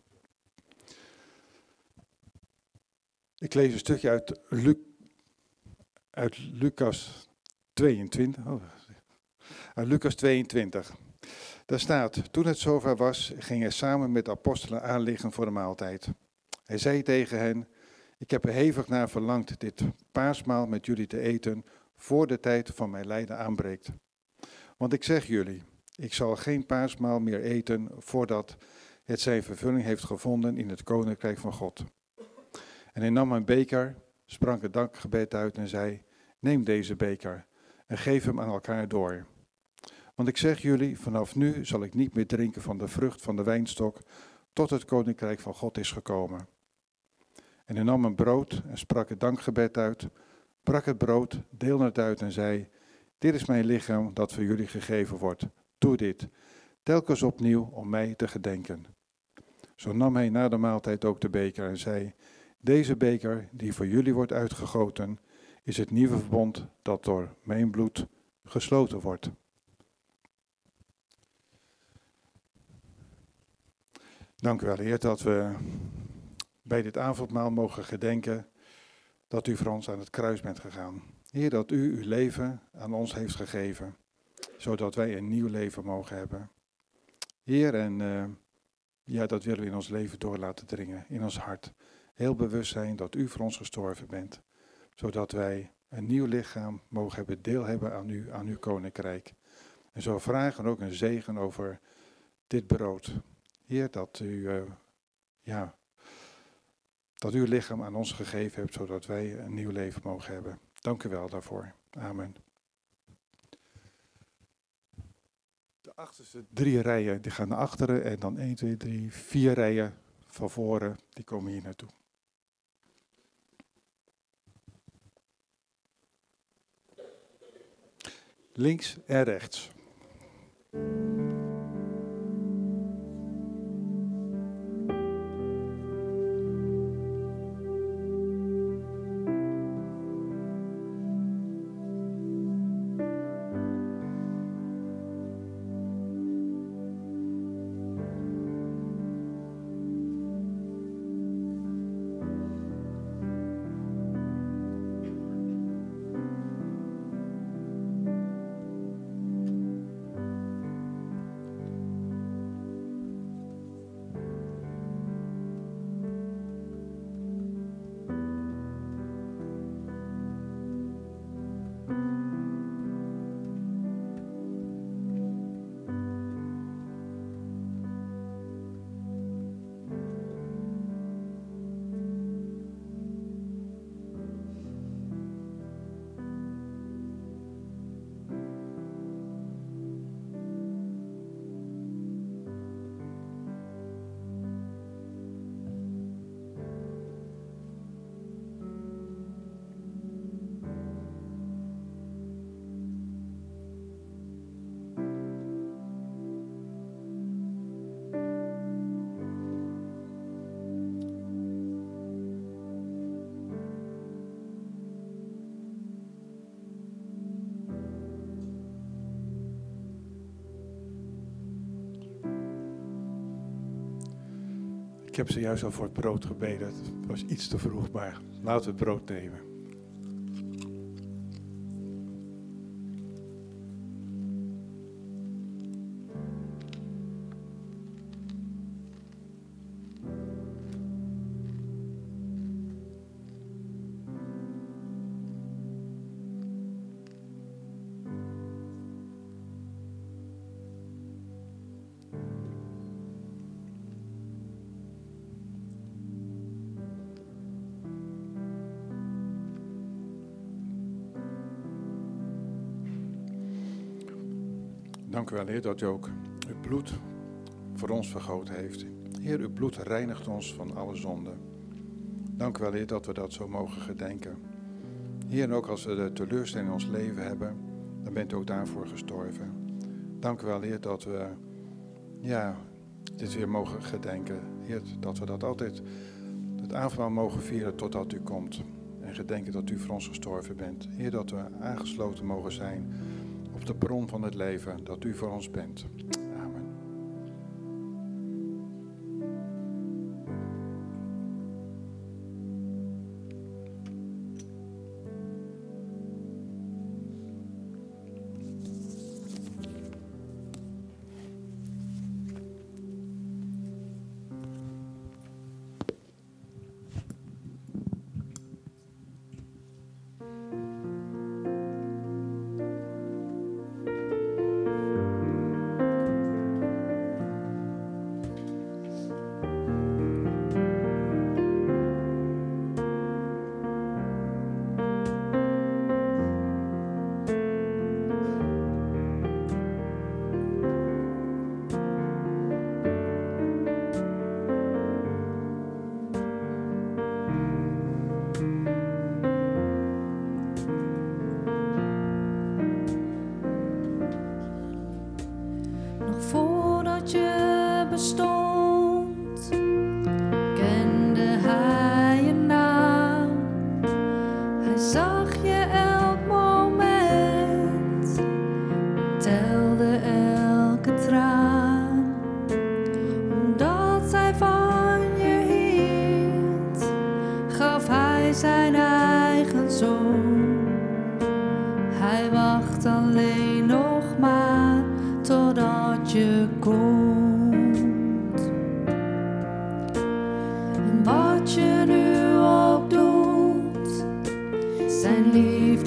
Ik lees een stukje uit, Lu uit Lucas 22. Oh, Lucas 22. Daar staat, toen het zover was, ging hij samen met de apostelen aanliggen voor de maaltijd. Hij zei tegen hen, ik heb er hevig naar verlangd dit paasmaal met jullie te eten, voor de tijd van mijn lijden aanbreekt. Want ik zeg jullie, ik zal geen paasmaal meer eten voordat het zijn vervulling heeft gevonden in het koninkrijk van God. En hij nam een beker, sprak het dankgebed uit en zei, neem deze beker en geef hem aan elkaar door. Want ik zeg jullie, vanaf nu zal ik niet meer drinken van de vrucht van de wijnstok, tot het koninkrijk van God is gekomen. En hij nam een brood en sprak het dankgebed uit, brak het brood, deelde het uit en zei, dit is mijn lichaam dat voor jullie gegeven wordt. Doe dit, telkens opnieuw om mij te gedenken. Zo nam hij na de maaltijd ook de beker en zei, deze beker die voor jullie wordt uitgegoten, is het nieuwe verbond dat door mijn bloed gesloten wordt. Dank u wel, Heer, dat we bij dit avondmaal mogen gedenken dat u voor ons aan het kruis bent gegaan. Heer, dat u uw leven aan ons heeft gegeven, zodat wij een nieuw leven mogen hebben. Heer, en uh, ja, dat willen we in ons leven door laten dringen, in ons hart. Heel bewust zijn dat u voor ons gestorven bent, zodat wij een nieuw lichaam mogen hebben, deel hebben aan u, aan uw koninkrijk. En zo vragen ook een zegen over dit brood. Heer, dat u, uh, ja, dat u uw lichaam aan ons gegeven hebt, zodat wij een nieuw leven mogen hebben. Dank u wel daarvoor. Amen. De achterste drie rijen die gaan naar achteren en dan 1, 2, 3, vier rijen van voren, die komen hier naartoe. Links en rechts. Ik heb zojuist al voor het brood gebeden. Het was iets te vroeg, maar laten we het brood nemen. Wel, Heer, dat u ook uw bloed voor ons vergoten heeft. Heer, uw bloed reinigt ons van alle zonde. Dank u wel, Heer, dat we dat zo mogen gedenken. Heer, en ook als we de teleurstelling in ons leven hebben, dan bent u ook daarvoor gestorven. Dank u wel, Heer, dat we ja, dit weer mogen gedenken. Heer, dat we dat altijd, het avondmaal mogen vieren totdat u komt. En gedenken dat u voor ons gestorven bent. Heer, dat we aangesloten mogen zijn de bron van het leven, dat u voor ons bent.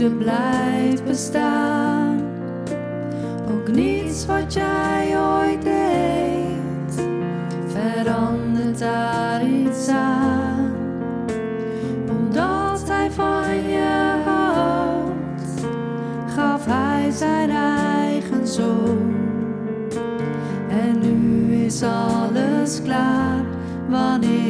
Liefde blijft bestaan. Ook niets wat jij ooit deed, verandert daar iets aan. Omdat hij van je houdt, gaf hij zijn eigen zoon. En nu is alles klaar wanneer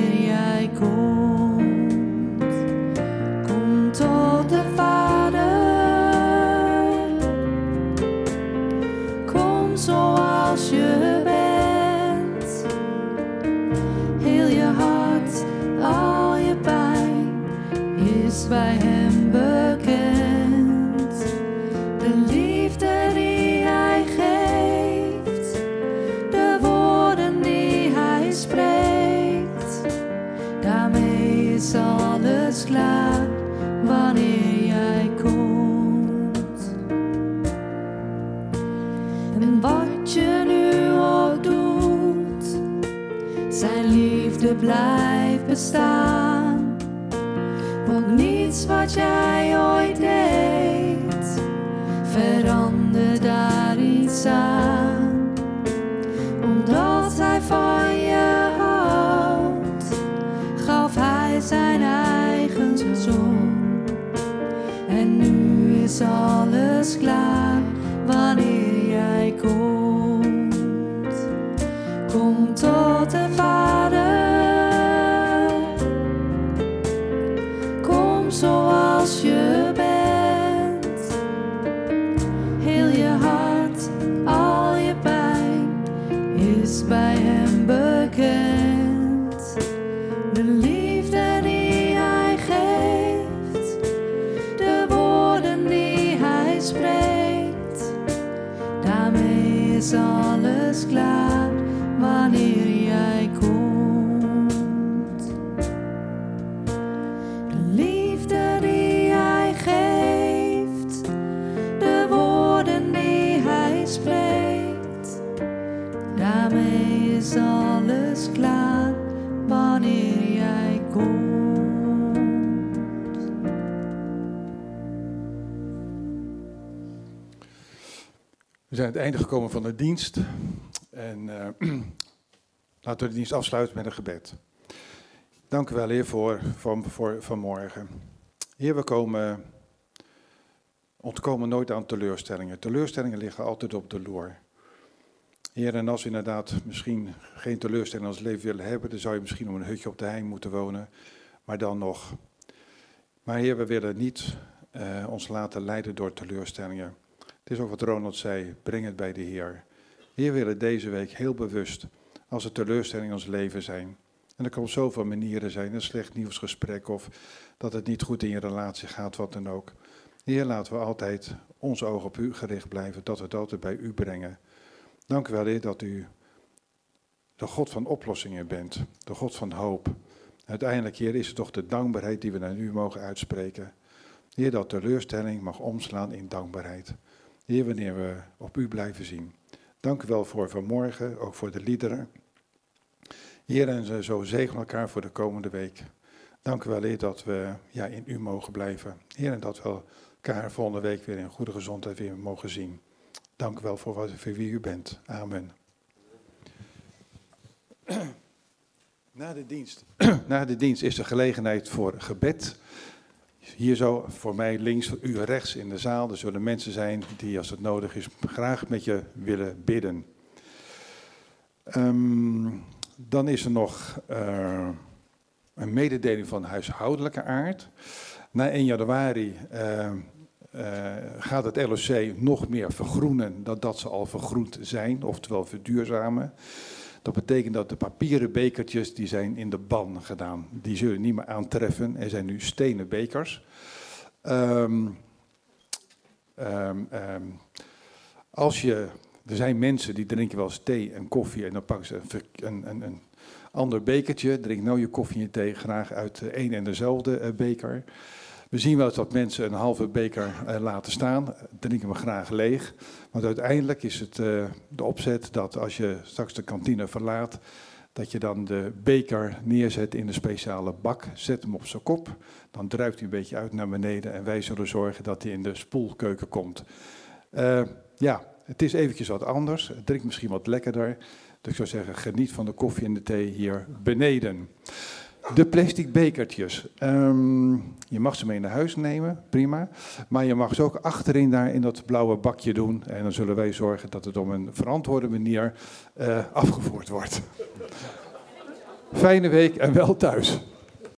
zijn aan het einde gekomen van de dienst. En eh, laten we de dienst afsluiten met een gebed. Dank u wel, Heer, voor, voor, voor vanmorgen. Heer, we komen, ontkomen nooit aan teleurstellingen. Teleurstellingen liggen altijd op de loer. Heer, en als we inderdaad misschien geen teleurstelling in ons leven willen hebben, dan zou je misschien op een hutje op de hei moeten wonen. Maar dan nog. Maar Heer, we willen niet eh, ons laten leiden door teleurstellingen. Is ook wat Ronald zei, breng het bij de Heer. Heer, willen deze week heel bewust, als er teleurstellingen in ons leven zijn. En dat kan op zoveel manieren zijn, een slecht nieuwsgesprek of dat het niet goed in je relatie gaat, wat dan ook. Heer, laten we altijd onze ogen op u gericht blijven, dat we het altijd bij u brengen. Dank u wel, Heer, dat u de God van oplossingen bent, de God van hoop. Uiteindelijk, Heer, is het toch de dankbaarheid die we naar u mogen uitspreken. Heer, dat teleurstelling mag omslaan in dankbaarheid. Heer, wanneer we op u blijven zien. Dank u wel voor vanmorgen, ook voor de liederen. Heer, en zo zegenen elkaar voor de komende week. Dank u wel, Heer, dat we ja, in u mogen blijven. Heer, en dat we elkaar volgende week weer in goede gezondheid weer mogen zien. Dank u wel voor, wat, voor wie u bent. Amen. Na de dienst, na de dienst is er gelegenheid voor gebed. Hier zo voor mij links, u rechts in de zaal. Er zullen mensen zijn die, als het nodig is, graag met je willen bidden. Ehm, dan is er nog eh, een mededeling van huishoudelijke aard. Na 1 januari eh, eh, gaat het LOC nog meer vergroenen dan dat ze al vergroend zijn, oftewel verduurzamen. Dat betekent dat de papieren bekertjes die zijn in de ban gedaan. Die zullen niet meer aantreffen. Er zijn nu stenen bekers. Ehm, ehm, ehm, als je, er zijn mensen die drinken wel eens thee en koffie en dan pakken ze een, een, een ander bekertje. Drink nou je koffie en thee graag uit één en dezelfde eh, beker. We zien wel eens dat mensen een halve beker eh, laten staan, drinken we graag leeg. Want uiteindelijk is het uh, de opzet dat als je straks de kantine verlaat, dat je dan de beker neerzet in een speciale bak, zet hem op zijn kop, dan druipt hij een beetje uit naar beneden en wij zullen zorgen dat hij in de spoelkeuken komt. Uh, ja, het is eventjes wat anders, het drinkt misschien wat lekkerder. Dus ik zou zeggen, geniet van de koffie en de thee hier beneden. De plastic bekertjes. Um, je mag ze mee naar huis nemen, prima. Maar je mag ze ook achterin daar in dat blauwe bakje doen. En dan zullen wij zorgen dat het op een verantwoorde manier uh, afgevoerd wordt. Fijne week en wel thuis.